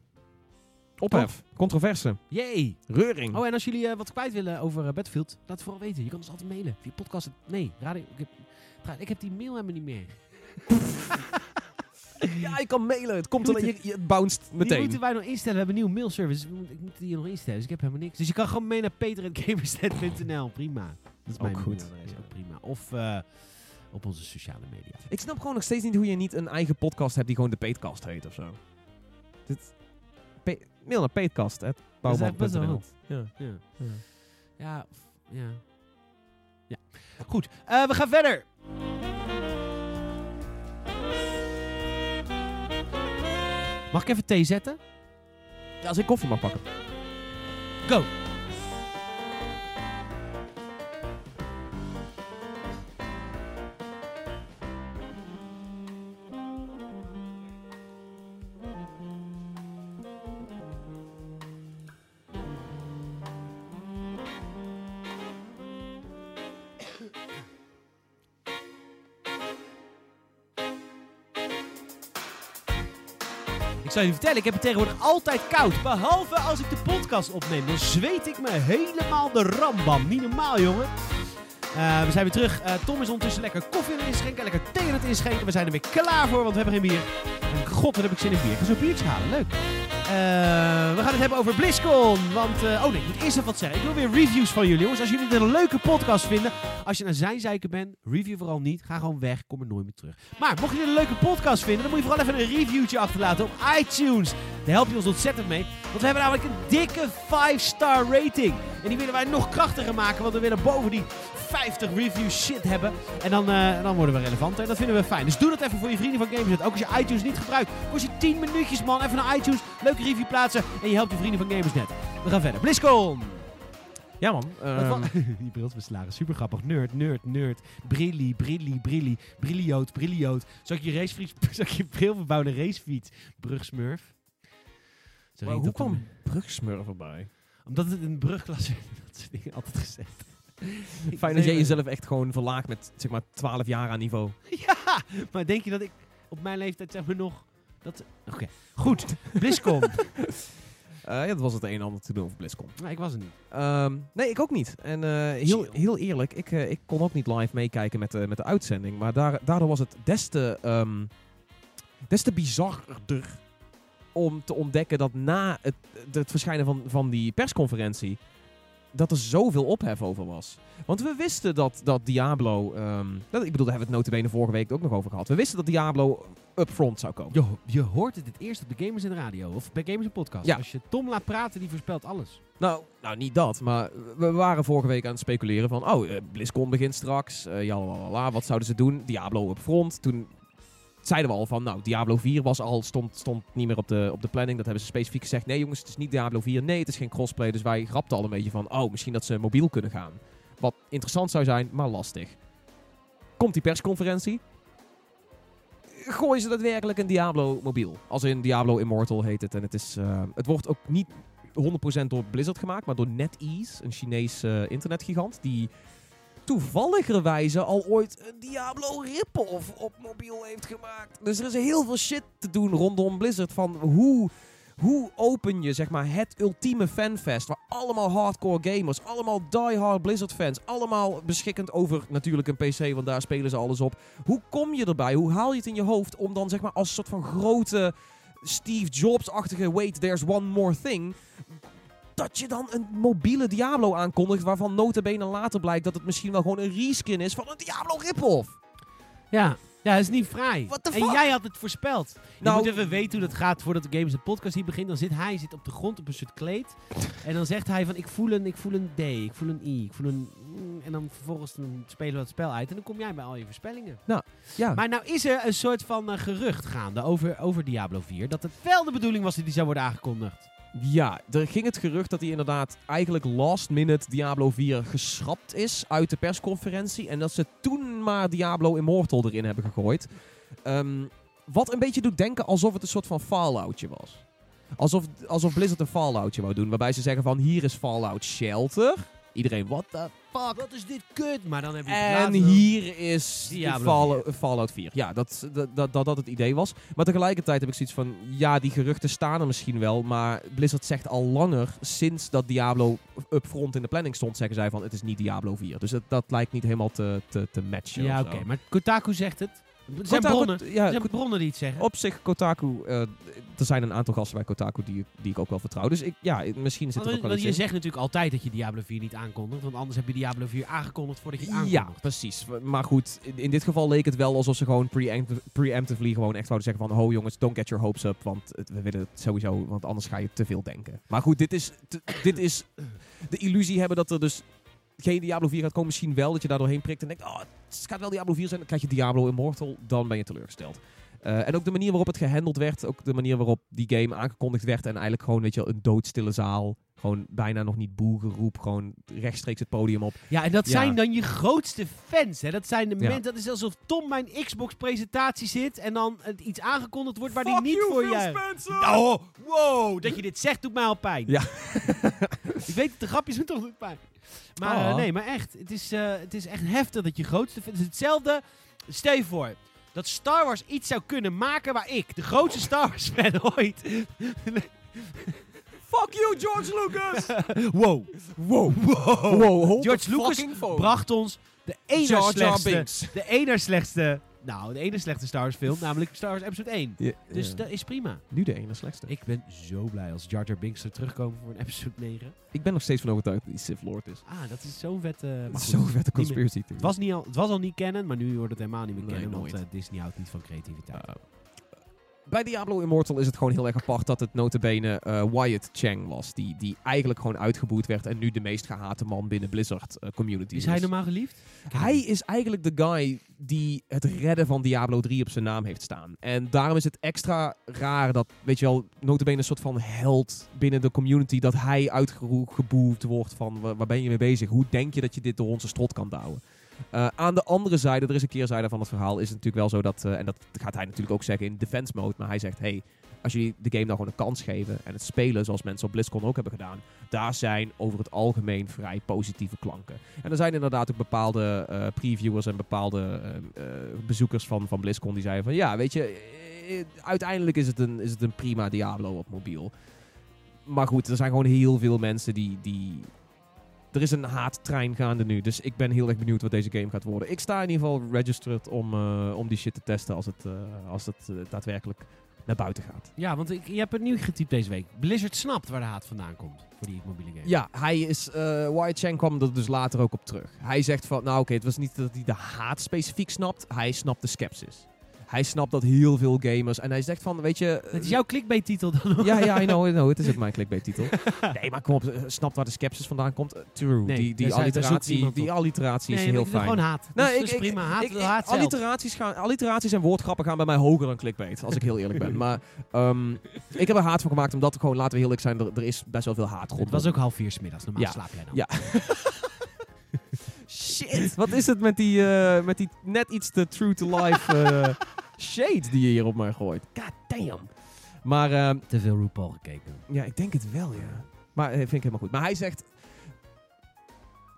Ophef. Controverse. Yay. Reuring. Oh, en als jullie wat kwijt willen over Battlefield, laat het vooral weten. Je kan ons altijd mailen via podcast. Nee, radio. Ik heb, ik heb die mail helemaal niet meer. Ja, je kan mailen. Het komt Die alleen, je, het bounced Die meteen. moeten wij nog instellen. We hebben een nieuwe mailservice. Ik moet die nog instellen. Dus ik heb helemaal niks. Dus je kan gewoon mee naar peter.gamersnet.nl. Prima. Dat is mijn Ook goed. mailadres. Ook prima. Of eh, op onze sociale media. Ik snap gewoon nog steeds niet hoe je niet een eigen podcast hebt die gewoon de Peetcast heet of zo. Dit, Pe- mail naar peetcast. Dat is echt best wel Ja. goed. Ja. Ja. Ja. Ja, ja. Ja. Goed, eh, we gaan verder. Mag ik even thee zetten? Ja, als ik koffie mag pakken. Go! Zal je vertellen, ik heb het tegenwoordig altijd koud. Behalve als ik de podcast opneem. Dan zweet ik me helemaal de rambam. Niet normaal, jongen. Eh, we zijn weer terug. Eh, Tom is ondertussen lekker koffie aan het inschenken. Lekker thee aan het inschenken. We zijn er weer klaar voor, want we hebben geen bier. En god, wat heb ik zin in bier. Ik ga zo'n biertje halen. Leuk. Eh, we gaan het hebben over BlizzCon. Want, eh, oh nee, ik moet eerst even wat zeggen. Ik wil weer reviews van jullie, jongens. Als jullie dit een leuke podcast vinden. Als je naar zijn zeiken bent, review vooral niet. Ga gewoon weg. Kom er nooit meer terug. Maar mocht je een leuke podcast vinden, dan moet je vooral even een reviewtje achterlaten op iTunes. Daar help je ons ontzettend mee. Want we hebben namelijk een dikke 5-star rating. En die willen wij nog krachtiger maken, want we willen boven die 50 review shit hebben. En dan, eh, dan worden we relevanter. En dat vinden we fijn. Dus doe dat even voor je vrienden van Gamersnet. Ook als je iTunes niet gebruikt. Kost je 10 minuutjes, man. Even naar iTunes. Leuke review plaatsen. En je helpt je vrienden van Gamersnet. We gaan verder. BlizzCon! Ja, man. Ehm, die brilsbeslagen, super grappig. Nerd, nerd, nerd. Brilli, brilli, brilli. Brillioot, brillioot. Zal ik je, racefiets, zal ik je bril verbouwde racefiets? Brugsmurf. Maar hoe kwam Brugsmurf erbij? Omdat het een brugklas is. Dat soort dingen altijd gezegd. Fijn dat jij jezelf echt gewoon verlaagt met zeg maar 12 jaar aan niveau. Ja, maar denk je dat ik op mijn leeftijd zeg maar nog... Dat... Oké, goed. BlizzCon. Eh, ja, dat was het een en ander te doen over BlizzCon. nou, ik was er niet. Ehm, nee, ik ook niet. En eh, heel, heel eerlijk, ik, eh, ik kon ook niet live meekijken met de, met de uitzending. Maar daar, daardoor was het des te, ehm, des te bizarder om te ontdekken dat na het, het verschijnen van, van die persconferentie... dat er zoveel ophef over was. Want we wisten dat, dat Diablo... ehm, dat, ik bedoel, daar hebben we het notabene vorige week ook nog over gehad. We wisten dat Diablo upfront zou komen. Je, je hoort het het eerst op de Gamers in de Radio. Of bij Gamers in Podcast. Ja. Als je Tom laat praten, die voorspelt alles. Nou, nou, niet dat, maar we waren vorige week aan het speculeren van... Oh, eh, BlizzCon begint straks, eh ja, wat zouden ze doen? Diablo upfront. Toen zeiden we al van, nou, Diablo 4 was al, stond, stond niet meer op de, op de planning. Dat hebben ze specifiek gezegd. Nee jongens, het is niet Diablo 4. Nee, het is geen crossplay. Dus wij grapten al een beetje van, oh, misschien dat ze mobiel kunnen gaan. Wat interessant zou zijn, maar lastig. Komt die persconferentie? Gooien ze daadwerkelijk een Diablo mobiel? Als in Diablo Immortal heet het. En het, is, eh, het wordt ook niet 100% door Blizzard gemaakt, maar door NetEase, een Chinees eh, internetgigant, die toevalligerwijze al ooit een Diablo rip-off op mobiel heeft gemaakt. Dus er is heel veel shit te doen rondom Blizzard van hoe, hoe open je zeg maar het ultieme fanfest waar allemaal hardcore gamers, allemaal die-hard Blizzard fans, allemaal beschikkend over natuurlijk een PC, want daar spelen ze alles op. Hoe kom je erbij? Hoe haal je het in je hoofd om dan zeg maar als een soort van grote Steve Jobs-achtige wait, there's one more thing dat je dan een mobiele Diablo aankondigt waarvan notabene later blijkt dat het misschien wel gewoon een reskin is van een Diablo rip-off. Ja. Ja, dat is niet the en jij had het voorspeld. Je Nou- moet even weten hoe dat gaat voordat de Gamers de podcast hier begint. Dan zit hij zit op de grond op een soort kleed. en dan zegt hij van ik voel een, ik voel een D, ik voel een I, ik voel een... mm, En dan vervolgens dan spelen we het spel uit. En dan kom jij bij al je voorspellingen. Ja. Maar nou is er een soort van eh, gerucht gaande over, over Diablo 4. Dat het wel de bedoeling was dat die zou worden aangekondigd. Ja, er ging het gerucht dat hij inderdaad eigenlijk last minute Diablo 4 geschrapt is uit de persconferentie. En dat ze toen maar Diablo Immortal erin hebben gegooid. Ehm, wat een beetje doet denken alsof het een soort van Falloutje was. Alsof, alsof Blizzard een Falloutje wou doen. Waarbij ze zeggen van hier is Fallout Shelter. Iedereen, what the fuck? Wat is dit kut? Maar dan heb je En hier is Diablo Fallout, Fallout 4. Ja, dat, dat, dat, dat het idee was. Maar tegelijkertijd heb ik zoiets van... Ja, die geruchten staan er misschien wel. Maar Blizzard zegt al langer... Sinds dat Diablo upfront in de planning stond... Zeggen zij van... Het is niet Diablo 4. Dus dat, dat lijkt niet helemaal te, te, te matchen. Ja, oké. Maar Kotaku zegt het. Er zijn Kotaku- bronnen. Ja, Er zijn bronnen die het zeggen. op zich Kotaku... eh, er zijn een aantal gasten bij Kotaku die, die ik ook wel vertrouw. Dus ik, ja, misschien zit er ook wel iets je in. zegt natuurlijk altijd dat je Diablo 4 niet aankondigt. Want anders heb je Diablo 4 aangekondigd voordat je het Ja, aankondigt. precies. Maar goed, in, in dit geval leek het wel alsof ze gewoon preempt- preemptively gewoon echt zouden zeggen van... Ho jongens, don't get your hopes up, want het- we willen het sowieso... Want anders ga je te veel denken. Maar goed, dit is, dit is de illusie hebben dat er dus geen Diablo 4 gaat komen. Misschien wel, dat je daar doorheen prikt en denkt... Oh, het gaat wel Diablo 4 zijn. Dan krijg je Diablo Immortal, dan ben je teleurgesteld. Eh, en ook de manier waarop het gehandeld werd. Ook de manier waarop die game aangekondigd werd. En eigenlijk gewoon, weet je wel, een doodstille zaal. Gewoon bijna nog niet boegeroep. Gewoon rechtstreeks het podium op. Ja, en dat Ja. zijn dan je grootste fans. Hè? Dat zijn de Ja. mensen. Dat is alsof Tom bij een Xbox-presentatie zit. En dan het iets aangekondigd wordt waar hij niet voor juicht. Oh, wow. Dat je dit zegt doet mij al pijn. Ja. ik weet het, de grapjes doen toch niet pijn. Maar eh, Oh. nee, maar echt. Het is, eh, het is echt heftig dat je grootste fan... Het is hetzelfde. Stel je voor dat Star Wars iets zou kunnen maken waar ik, de grootste Star Wars fan ooit... Fuck you, George Lucas! wow. wow. Wow, George Lucas bracht ons de ene slechtste... De ene slechtste... Nou, de ene slechte Star Wars film, namelijk Star Wars Episode 1. Ja, Dus ja. dat is prima. Nu de ene slechtste. Ik, Ik ben zo blij als Jar Jar Binks er terugkomen voor een episode 9. ben nog steeds van overtuigd dat hij Sith Lord is. Ah, dat is zo'n vette... goed, zo'n vette conspiracy theory. Het was, niet al, het was al niet kennen, maar nu wordt het helemaal niet meer kennen. Want eh, Disney houdt niet van creativiteit. Uh, bij Diablo Immortal is het gewoon heel erg apart dat het notabene eh Wyatt Chang was. Die, die eigenlijk gewoon uitgeboet werd en nu de meest gehate man binnen Blizzard eh, community is hij normaal geliefd? Hij is eigenlijk de guy die het redden van Diablo 3 op zijn naam heeft staan. En daarom is het extra raar dat, weet je wel, notabene een soort van held binnen de community, dat hij uitgeboet wordt van, waar, waar ben je mee bezig? Hoe denk je dat je dit door onze strot kan douwen? Eh, aan de andere zijde, er is een keerzijde van het verhaal, is het natuurlijk wel zo dat, eh, en dat gaat hij natuurlijk ook zeggen in defense mode, maar hij zegt, hey, als jullie de game nou gewoon een kans geven en het spelen zoals mensen op BlizzCon ook hebben gedaan, daar zijn over het algemeen vrij positieve klanken. En er zijn inderdaad ook bepaalde eh, previewers en bepaalde bezoekers van, van BlizzCon die zeiden van, ja, weet je, uiteindelijk is het, een, is het een prima Diablo op mobiel. Maar goed, er zijn gewoon heel veel mensen die, die... Er is een haattrein gaande nu, dus ik ben heel erg benieuwd wat deze game gaat worden. Ik sta in ieder geval registered om, eh, om die shit te testen als het, eh, als het eh, daadwerkelijk naar buiten gaat. Ja, want ik, je hebt het nieuw getypt deze week. Blizzard snapt waar de haat vandaan komt voor die mobiele game. Ja, hij is. eh Wyatt Chang kwam er dus later ook op terug. Hij zegt van, nou oké, het was niet dat hij de haat specifiek snapt, hij snapt de skepsis. Hij snapt dat heel veel gamers... En hij zegt van, weet je... Het is jouw clickbait-titel dan ook. Ja, ja, I know, I know. Het is ook mijn clickbait-titel. nee, maar kom op. eh, Snap waar de skepsis vandaan komt. Eh, True. Nee, die, die, alliteratie, die alliteratie is Nee, heel fijn. gewoon haat. Nou, dat ik- ik- prima. Haat, Ik- ik- haat zelf. alliteraties, gaan, alliteraties en woordgrappen gaan bij mij hoger dan clickbait, als ik heel eerlijk ben. Maar ehm, ik heb er haat van gemaakt, omdat gewoon, laten we heel eerlijk zijn, er, er is best wel veel haat rond. Het was ook half vier 's middags. Normaal Ja. slaap jij dan. Ja. Shit, wat is het met die, eh, met die net iets te true to life eh, shade die je hier op mij gooit? God damn. Maar ehm, Te veel RuPaul gekeken. ja, ik denk het wel, ja. Maar eh, vind ik helemaal goed. Maar hij zegt,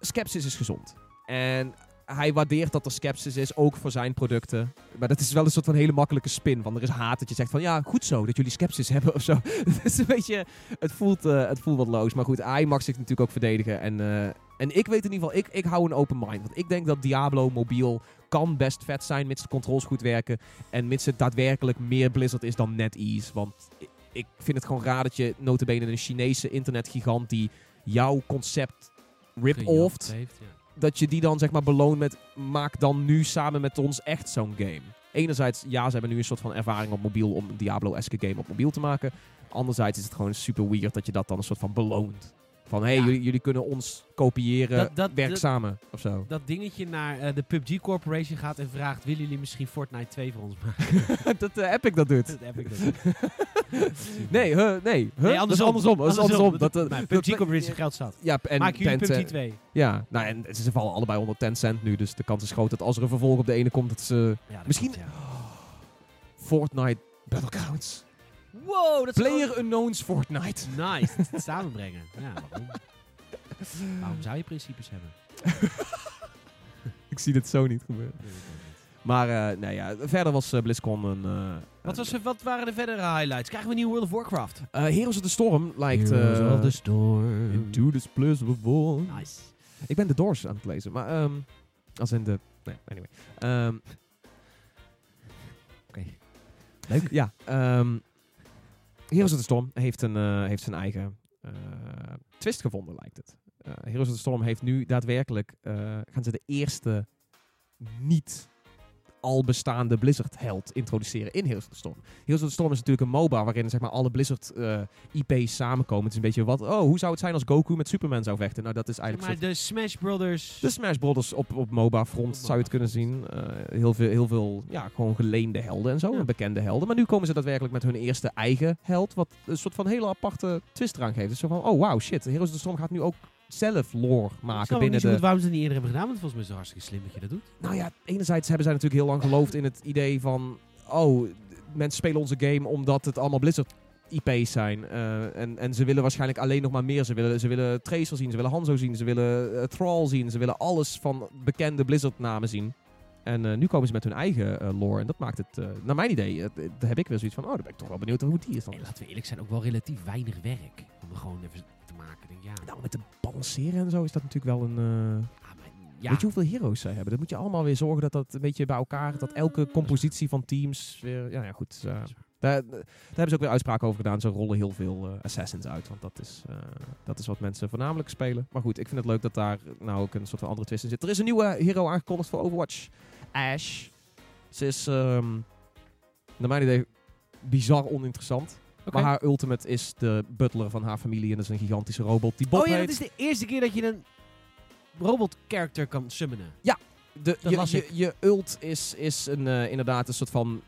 skepsis is gezond. En hij waardeert dat er skepsis is, ook voor zijn producten. Maar dat is wel een soort van hele makkelijke spin. Van er is haat dat je zegt van, ja, goed zo, dat jullie skepsis hebben of zo. Het is een beetje, het voelt, eh, het voelt wat loos. Maar goed, hij mag zich natuurlijk ook verdedigen. En, eh, en ik weet in ieder geval, ik, ik hou een open mind. Want ik denk dat Diablo mobiel kan best vet zijn, mits de controls goed werken. En mits het daadwerkelijk meer Blizzard is dan NetEase. Want ik, vind het gewoon raar dat je notabene een Chinese internetgigant die jouw concept rip-offed, ja. dat je die dan zeg maar beloont met maak dan nu samen met ons echt zo'n game. Enerzijds, ja, ze hebben nu een soort van ervaring op mobiel om een Diablo-esque game op mobiel te maken. Anderzijds is het gewoon super weird dat je dat dan een soort van beloont. Van, hé, hey, Ja. jullie, jullie kunnen ons kopiëren, Dat- dat- werk dat- samen, of zo. Dat dingetje naar eh, de PUBG Corporation gaat en vraagt... willen jullie misschien Fortnite 2 voor ons maken? dat uh, Epic dat doet. dat heb ik dat. Nee, huh, nee, huh? Nee, dat is andersom. Dat is andersom. Dat, eh, Maar dat- PUBG Corporation geld zat. ja, en Maken jullie PUBG 2? Ja, nou, en ze vallen allebei onder 10 cent nu. Dus de kans is groot dat als er een vervolg op de ene komt, dat ze Ja, dat Misschien- ja. Fortnite Battlegrounds. Wow, dat is Player Unknowns Fortnite. Nice, het samenbrengen. Ja, waarom? waarom zou je principes hebben? Ik zie dit zo niet gebeuren. Nee, niet. Maar eh, nee, ja, verder was eh, BlizzCon een... eh, Wat, was er, wat waren de verdere highlights? Krijgen we een nieuwe World of Warcraft? Eh, Heroes of the Storm lijkt... Heroes eh, of the Storm. Into this place of war. Nice. Ik ben de Doors aan het lezen, maar... ehm, als in de... Nee, anyway. Ehm, Oké. Leuk. Ja. ehm Heroes of the Storm heeft, een, eh, heeft zijn eigen eh, twist gevonden, lijkt het. Eh, Heroes of the Storm heeft nu daadwerkelijk... gaan ze de eerste niet al bestaande Blizzard-held introduceren in Heroes of the Storm. Heroes of the Storm is natuurlijk een MOBA waarin zeg maar, alle Blizzard-IP's samenkomen. Het is een beetje wat... Oh, hoe zou het zijn als Goku met Superman zou vechten? Nou, dat is Zeg eigenlijk... maar soort- de Smash Brothers. de Smash Brothers op, op MOBA-front zou je het kunnen zien. Eh, heel veel, heel veel ja, gewoon geleende helden en zo. Ja. En bekende helden. Maar nu komen ze daadwerkelijk met hun eerste eigen held. Wat een soort van hele aparte twist eraan geeft. Dus zo van, oh wow, shit. Heroes of the Storm gaat nu ook zelf lore maken binnen de... waarom ze het niet eerder hebben gedaan. Want volgens mij is het hartstikke slim dat je dat doet. Nou ja, enerzijds hebben zij natuurlijk heel lang geloofd in het idee van... Oh, mensen spelen onze game omdat het allemaal Blizzard IP's zijn. Eh, en, en ze willen waarschijnlijk alleen nog maar meer. Ze willen, ze willen Tracer zien, ze willen Hanzo zien, ze willen Thrall zien. Ze willen alles van bekende Blizzard namen zien. En eh, nu komen ze met hun eigen lore. En dat maakt het, naar mijn idee, daar heb ik weer zoiets van... Oh, dan ben ik toch wel benieuwd hoe die is dan. En laten we eerlijk zijn, ook wel relatief weinig werk. Om gewoon even maken. Denk, ja, Nou, met de balanceren en zo is dat natuurlijk wel een... eh, ah, maar, ja. Weet je hoeveel heroes zij hebben? Dat moet je allemaal weer zorgen dat dat een beetje bij elkaar... Dat elke compositie van teams weer... Ja, ja goed. eh, daar, daar hebben ze ook weer uitspraken over gedaan. Ze rollen heel veel eh, assassins uit. Want dat is, dat is wat mensen voornamelijk spelen. Maar goed, ik vind het leuk dat daar nou ook een soort van andere twist in zit. Er is een nieuwe hero aangekondigd voor Overwatch. Ash. Ze is, ehm naar mijn idee, bizar oninteressant. Maar haar ultimate is de butler van haar familie. En dat is een gigantische robot die Bob Oh ja, dat is de eerste keer dat je een robot-character kan summonen. De, Dat je, je, ult is, is een, eh, inderdaad een soort van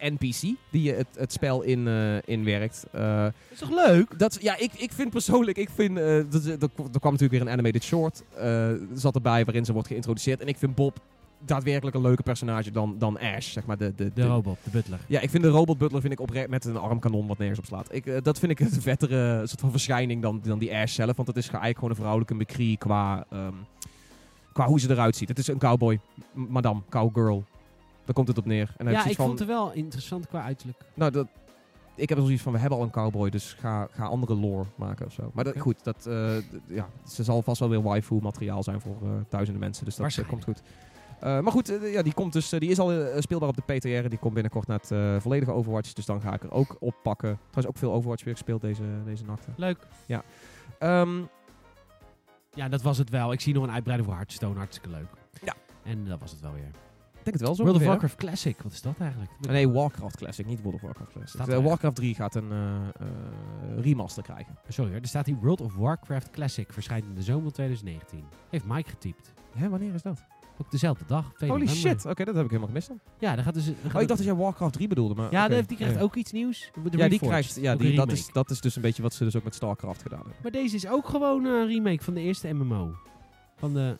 NPC die je het, het spel in, eh, inwerkt. Eh, Dat is toch leuk? dat, ja, ik, ik vind persoonlijk, ik vind, eh, dat, er, er kwam natuurlijk weer een animated short, eh, zat erbij waarin ze wordt geïntroduceerd. En ik vind Bob daadwerkelijk een leuker personage dan, dan Ash, zeg maar. De, de, De de- robot, de butler. ja, ik vind de robot butler vind ik oprecht met een armkanon wat nergens op slaat. Ik, eh, dat vind ik een vettere soort van verschijning dan, dan die Ash zelf. Want het is eigenlijk gewoon een vrouwelijke McCree qua, ehm, qua hoe ze eruit ziet. Het is een cowboy, madame, cowgirl. Daar komt het op neer. En Ja, ik van, vond het wel interessant qua uiterlijk. nou, dat, ik heb er zoiets van, we hebben al een cowboy, dus ga, ga andere lore maken of zo. Maar dat, goed, dat, eh, ja, ze zal vast wel weer waifu materiaal zijn voor eh, duizenden mensen. Dus dat komt goed. Eh, maar goed, eh, ja, die, komt dus, eh, die is al speelbaar op de PTR. Die komt binnenkort naar het volledige Overwatch. Dus dan ga ik er ook op pakken. Trouwens ook veel Overwatch weer gespeeld deze, deze nachten. Leuk. Ehm, Ja, dat was het wel. Ik zie nog een uitbreiding voor Hearthstone. Hartstikke leuk. Ja. En dat was het wel weer. denk het wel zo World of. Warcraft Classic, wat is dat eigenlijk? Nee, Warcraft Classic, niet World of Warcraft Classic. Warcraft 3 gaat een remaster krijgen. Sorry hoor, er staat hier World of Warcraft Classic, verschijnt in de zomer van 2019. Heeft Mike getypt. Hè, wanneer is dat? Ook dezelfde dag. 2 Holy shit, oké, dat heb ik helemaal gemist dan. Ja, daar gaat dus... gaat Oh, ik dacht dat jij Warcraft 3 bedoelde, maar... Ja, oké. die- die krijgt Ja. ook iets nieuws. De Ja, die krijgt... Ja, die, een dat, is, dat is dus een beetje wat ze dus ook met StarCraft gedaan hebben. Maar deze is ook gewoon een remake van de eerste MMO. Van de...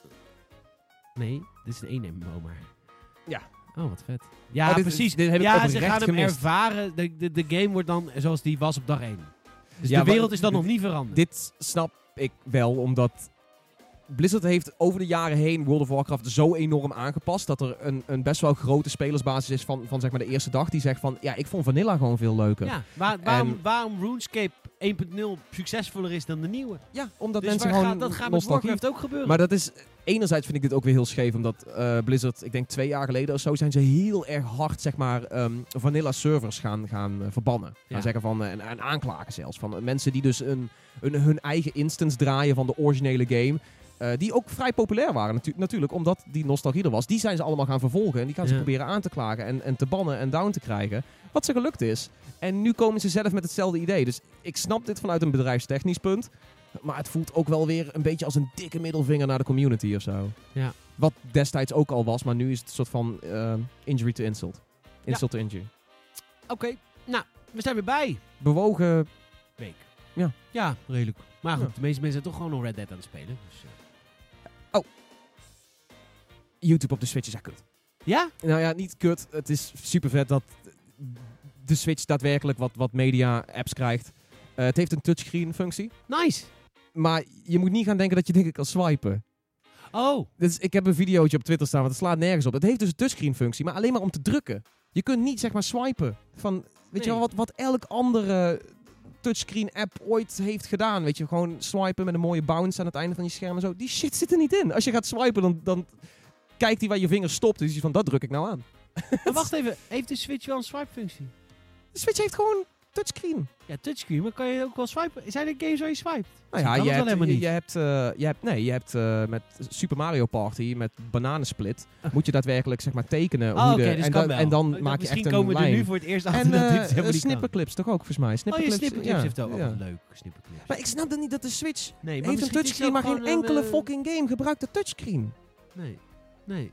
Nee, dit is de één MMO maar. Ja. Oh, wat vet. Ja, Oh, dit- precies. dit heb ik ja, ze gaan hem gemist. ervaren. De, de, de game wordt dan zoals die was op dag 1. Dus Ja, de wereld is dan nog niet veranderd. Dit snap ik wel, omdat Blizzard heeft over de jaren heen World of Warcraft zo enorm aangepast dat er een, een best wel grote spelersbasis is van, van zeg maar de eerste dag die zegt van ja, ik vond Vanilla gewoon veel leuker. ja, waar- waarom, En- waarom RuneScape 1.0 succesvoller is dan de nieuwe. Ja, omdat Dus mensen gewoon gaat, dat gaat met. Warcraft ook gebeuren. Maar dat is enerzijds vind ik dit ook weer heel scheef, omdat eh, Blizzard, ik denk twee jaar geleden of zo, zijn ze heel erg hard zeg maar ehm, vanilla servers gaan, gaan eh, verbannen. Gaan Ja. zeggen van eh, en, en aanklagen zelfs van mensen die dus een, een, hun eigen instance draaien van de originele game. Eh, die ook vrij populair waren natu- natuurlijk, omdat die nostalgie er was. Die zijn ze allemaal gaan vervolgen en die gaan ze Ja. proberen aan te klagen en, en te bannen en down te krijgen. Wat ze gelukt is. En nu komen ze zelf met hetzelfde idee. Dus ik snap dit vanuit een bedrijfstechnisch punt. Maar het voelt ook wel weer een beetje als een dikke middelvinger naar de community of zo. Ja. Wat destijds ook al was, maar nu is het een soort van eh, injury to insult. Insult to injury. Oké, nou, we zijn weer bij. Bewogen. Week. Ja. Ja, redelijk. Maar goed, Ja. de meeste mensen zijn toch gewoon nog Red Dead aan het spelen. Dus, eh. YouTube op de Switch is echt kut. Ja? Nou ja, niet kut. Het is super vet dat de Switch daadwerkelijk wat, wat media apps krijgt. Eh, het heeft een touchscreen functie. Nice. Maar je moet niet gaan denken dat je dingen kan swipen. Oh, Dus ik heb een videootje op Twitter staan, want het slaat nergens op. Het heeft dus een touchscreen functie, maar alleen maar om te drukken. Je kunt niet zeg maar swipen. Van, weet je wel, wat, wat elk andere touchscreen app ooit heeft gedaan. Weet je, gewoon swipen met een mooie bounce aan het einde van je scherm en zo. Die shit zit er niet in. Als je gaat swipen, dan, dan kijkt hij waar je vinger stopt. Dus je van, dat druk ik nou aan. maar wacht even. Heeft de Switch wel een swipe-functie? De Switch heeft gewoon touchscreen. Ja, touchscreen, maar kan je ook wel swipen? Zijn er games waar je swipet? Nou Kan ja, je hebt, je, niet. je hebt, eh, je hebt, nee, je hebt eh, met Super Mario Party, met bananensplit, moet je daadwerkelijk zeg maar tekenen. Oh, hoe oké, de, dus en, dan, en dacht, maak je Misschien echt een komen we er lijn. nu voor het eerst achter En dat dit eh, eh, snipperclips toch ook, volgens mij. Oh, je Snipperclips, snipperclips ja, heeft ook ja. leuk. Snipperclips. Maar ik snap dan niet dat de Switch nee, maar heeft een misschien touchscreen, maar geen enkele eh, fucking game gebruikt de touchscreen. Nee, nee.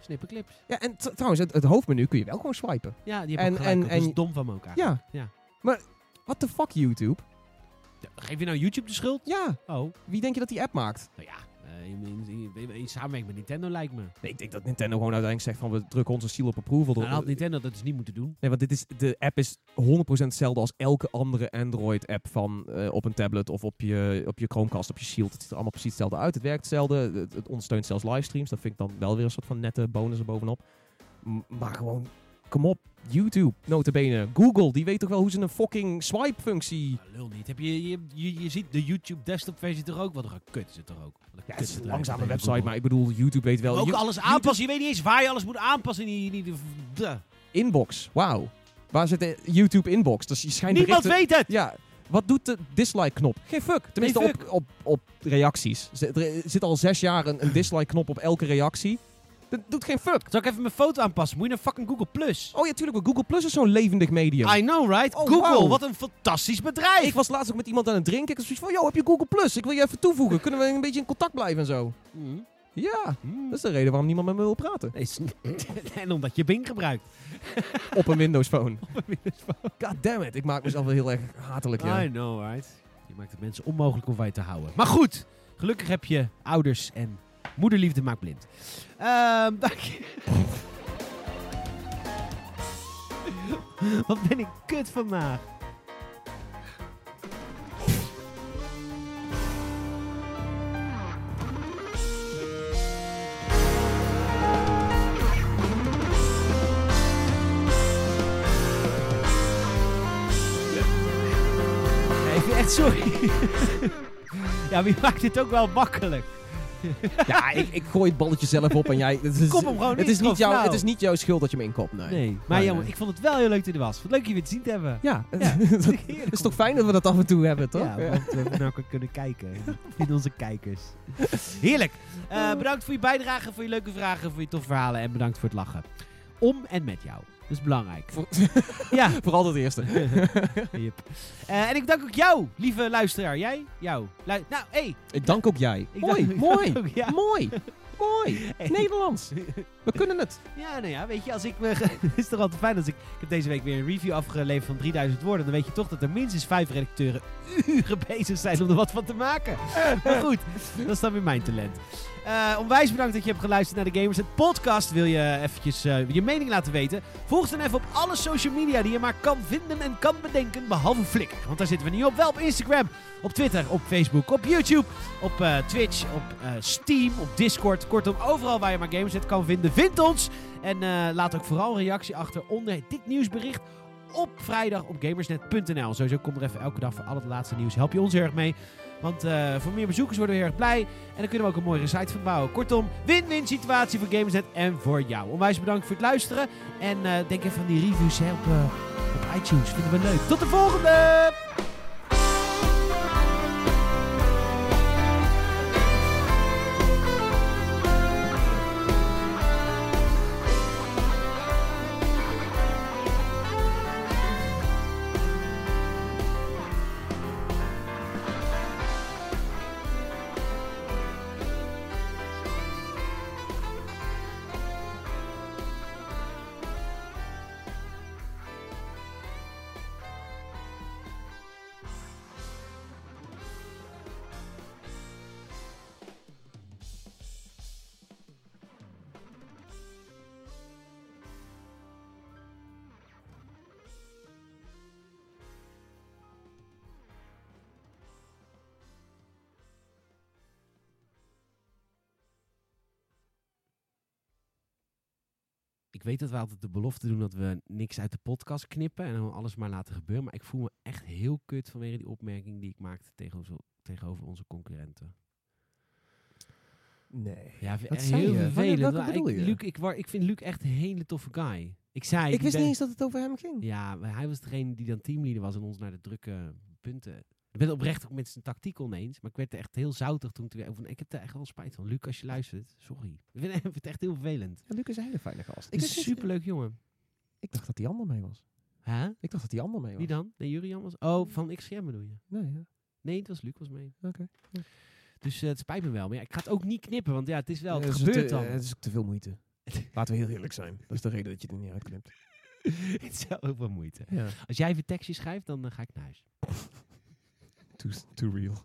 Snipperclips. Ja, en trouwens, het, het hoofdmenu kun je wel gewoon swipen. Ja, die heb ik gelijk en-. Dat is dom van me ook eigenlijk. Ja. Ja. Maar, what the fuck, YouTube? Ja, Geef je nou YouTube de schuld? Ja, Oh, wie denk je dat die app maakt? nou ja. eh, in, in, in, in samenwerking met Nintendo lijkt me. Nee, ik denk dat Nintendo gewoon uiteindelijk zegt van, we drukken onze seal op approval. Nou, door- had Nintendo dat dus niet moeten doen. Nee, want dit is, de app is 100% hetzelfde als elke andere Android-app van eh, op een tablet of op je, op je Chromecast, op je Shield. Het ziet er allemaal precies hetzelfde uit. Het werkt hetzelfde. Het, het ondersteunt zelfs livestreams. Dat vind ik dan wel weer een soort van nette bonus erbovenop. M- maar gewoon, kom op. YouTube, notabene. Google, die weet toch wel hoe ze een fucking swipe-functie... Lul niet. Heb je, je, je, je ziet de YouTube desktop versie toch ook? Wat een kut is het toch ook? Wat een Ja, het is een langzame website, Google. maar ik bedoel, YouTube weet wel... ook You- alles YouTube- aanpassen. Je weet niet eens waar je alles moet aanpassen. in die, die, de- Inbox, wauw. Waar zit de YouTube inbox? Dus je schijnt Niemand berichten- weet het! Ja, wat doet de dislike-knop? Geen fuck. Tenminste, Geen Op, op, op reacties. Zit- Er zit al zes jaar een, een dislike-knop op elke reactie. Dat doet geen fuck. Zal ik even mijn foto aanpassen? Moet je naar fucking Google Plus? Oh ja, tuurlijk. maar Google Plus is zo'n levendig medium. I know, right? Oh, Google, wat een fantastisch bedrijf! Ik was laatst ook met iemand aan het drinken. Ik was zoiets van, yo, heb je Google Plus? Ik wil je even toevoegen. Kunnen we een beetje in contact blijven en zo? Mm. Ja, Mm. dat is de reden waarom niemand met me wil praten. Nee, en omdat je Bing gebruikt. Op een Windows Phone. God damn it. Ik maak mezelf wel heel erg hatelijk, ja. I know, right? Je maakt het mensen onmogelijk om bij te houden. Maar goed, gelukkig heb je ouders en moederliefde maakt blind. Ehm dank je. Wat ben ik kut vandaag. Echt sorry. ja, wie maakt dit ook wel makkelijk? ja, ik, ik gooi het balletje zelf op en jij... Het is, Kom hem gewoon het is, niet jouw, flauw. het is niet jouw schuld dat je hem inkopt, nee. Nee, maar Nee, jammer, ik vond het wel heel leuk dat je er was. Wat leuk je weer te zien te hebben. Ja, Ja, het is toch fijn dat we dat af en toe hebben, toch? Ja, want we naar elkaar kunnen kijken. In onze kijkers. Heerlijk. Eh, bedankt voor je bijdrage, voor je leuke vragen, voor je toffe verhalen en bedankt voor het lachen. Om en met jou. Dat is belangrijk. Voor- ja. Vooral het eerste. Yep. Eh, en ik dank ook jou, lieve luisteraar. Jij? Jou. Lu- nou, hé. Hey, Ik dank ook jij. Ik mooi, dank- mooi, ook, ja. mooi, mooi. Hey. Nederlands. We kunnen het. Ja, nou ja, weet je, als ik me... Het is toch altijd fijn als ik... Ik heb deze week weer een review afgeleverd van 3000 woorden. Dan weet je toch dat er minstens vijf redacteuren uren bezig zijn om er wat van te maken. Maar goed, dat is dan weer mijn talent. Eh, onwijs bedankt dat je hebt geluisterd naar de Gamers het podcast. Wil je eventjes eh, je mening laten weten? Volg dan even op alle social media die je maar kan vinden en kan bedenken. Behalve Flickr, want daar zitten we niet op. Wel op Instagram, op Twitter, op Facebook, op YouTube, op eh, Twitch, op Steam, op Discord. Kortom, overal waar je maar Gamersnet kan vinden, vind ons. En laat ook vooral reactie achter onder dit nieuwsbericht op vrijdag op gamersnet.nl. Sowieso komt er even elke dag voor al het laatste nieuws. Help je ons erg mee. Want eh, voor meer bezoekers worden we heel erg blij. En dan kunnen we ook een mooie site van bouwen. Kortom, win-win situatie voor Gamersnet en voor jou. Onwijs bedankt voor het luisteren. En eh, denk even aan die reviews hè, op, eh, op iTunes. Vinden we leuk. Tot de volgende! Weet dat we altijd de belofte doen dat we niks uit de podcast knippen en alles maar laten gebeuren. Maar ik voel me echt heel kut vanwege die opmerking die ik maakte tegenover, tegenover onze concurrenten. Nee. Ja, Wat zei heel je? Vervelend. bedoel ik, je? Luc, ik, ik vind Luc echt een hele toffe guy. Ik zei... Ik wist ben- niet eens dat het over hem ging. Ja, hij was degene die dan teamleader was en ons naar de drukke punten... Ik ben oprecht ook met zijn tactiek oneens, maar ik werd er echt heel zoutig toen ik er weer over... Ik heb er echt wel spijt van. Luc, als je luistert, sorry. Ik vind, ik vind het echt heel vervelend. Ja, Luc is een hele fijne gast. Ik is een superleuk jongen. Ik dacht dat die ander mee was. Hè? Ik dacht dat die ander mee was. Wie dan? Nee, Jurian was... Oh, van XGM bedoel je? Nee, ja. Nee, het was Luc was mee. Oké. Dus eh, het spijt me wel. Maar ja, ik ga het ook niet knippen, want ja, het is wel... Ja, Het gebeurt dan. Het is ook te veel moeite. Laten we heel eerlijk zijn. Dat is de reden dat je er niet uitknipt. het is wel heel veel moeite. Ja. Als jij even tekstje schrijft, dan eh, ga ik naar huis. Too, too real.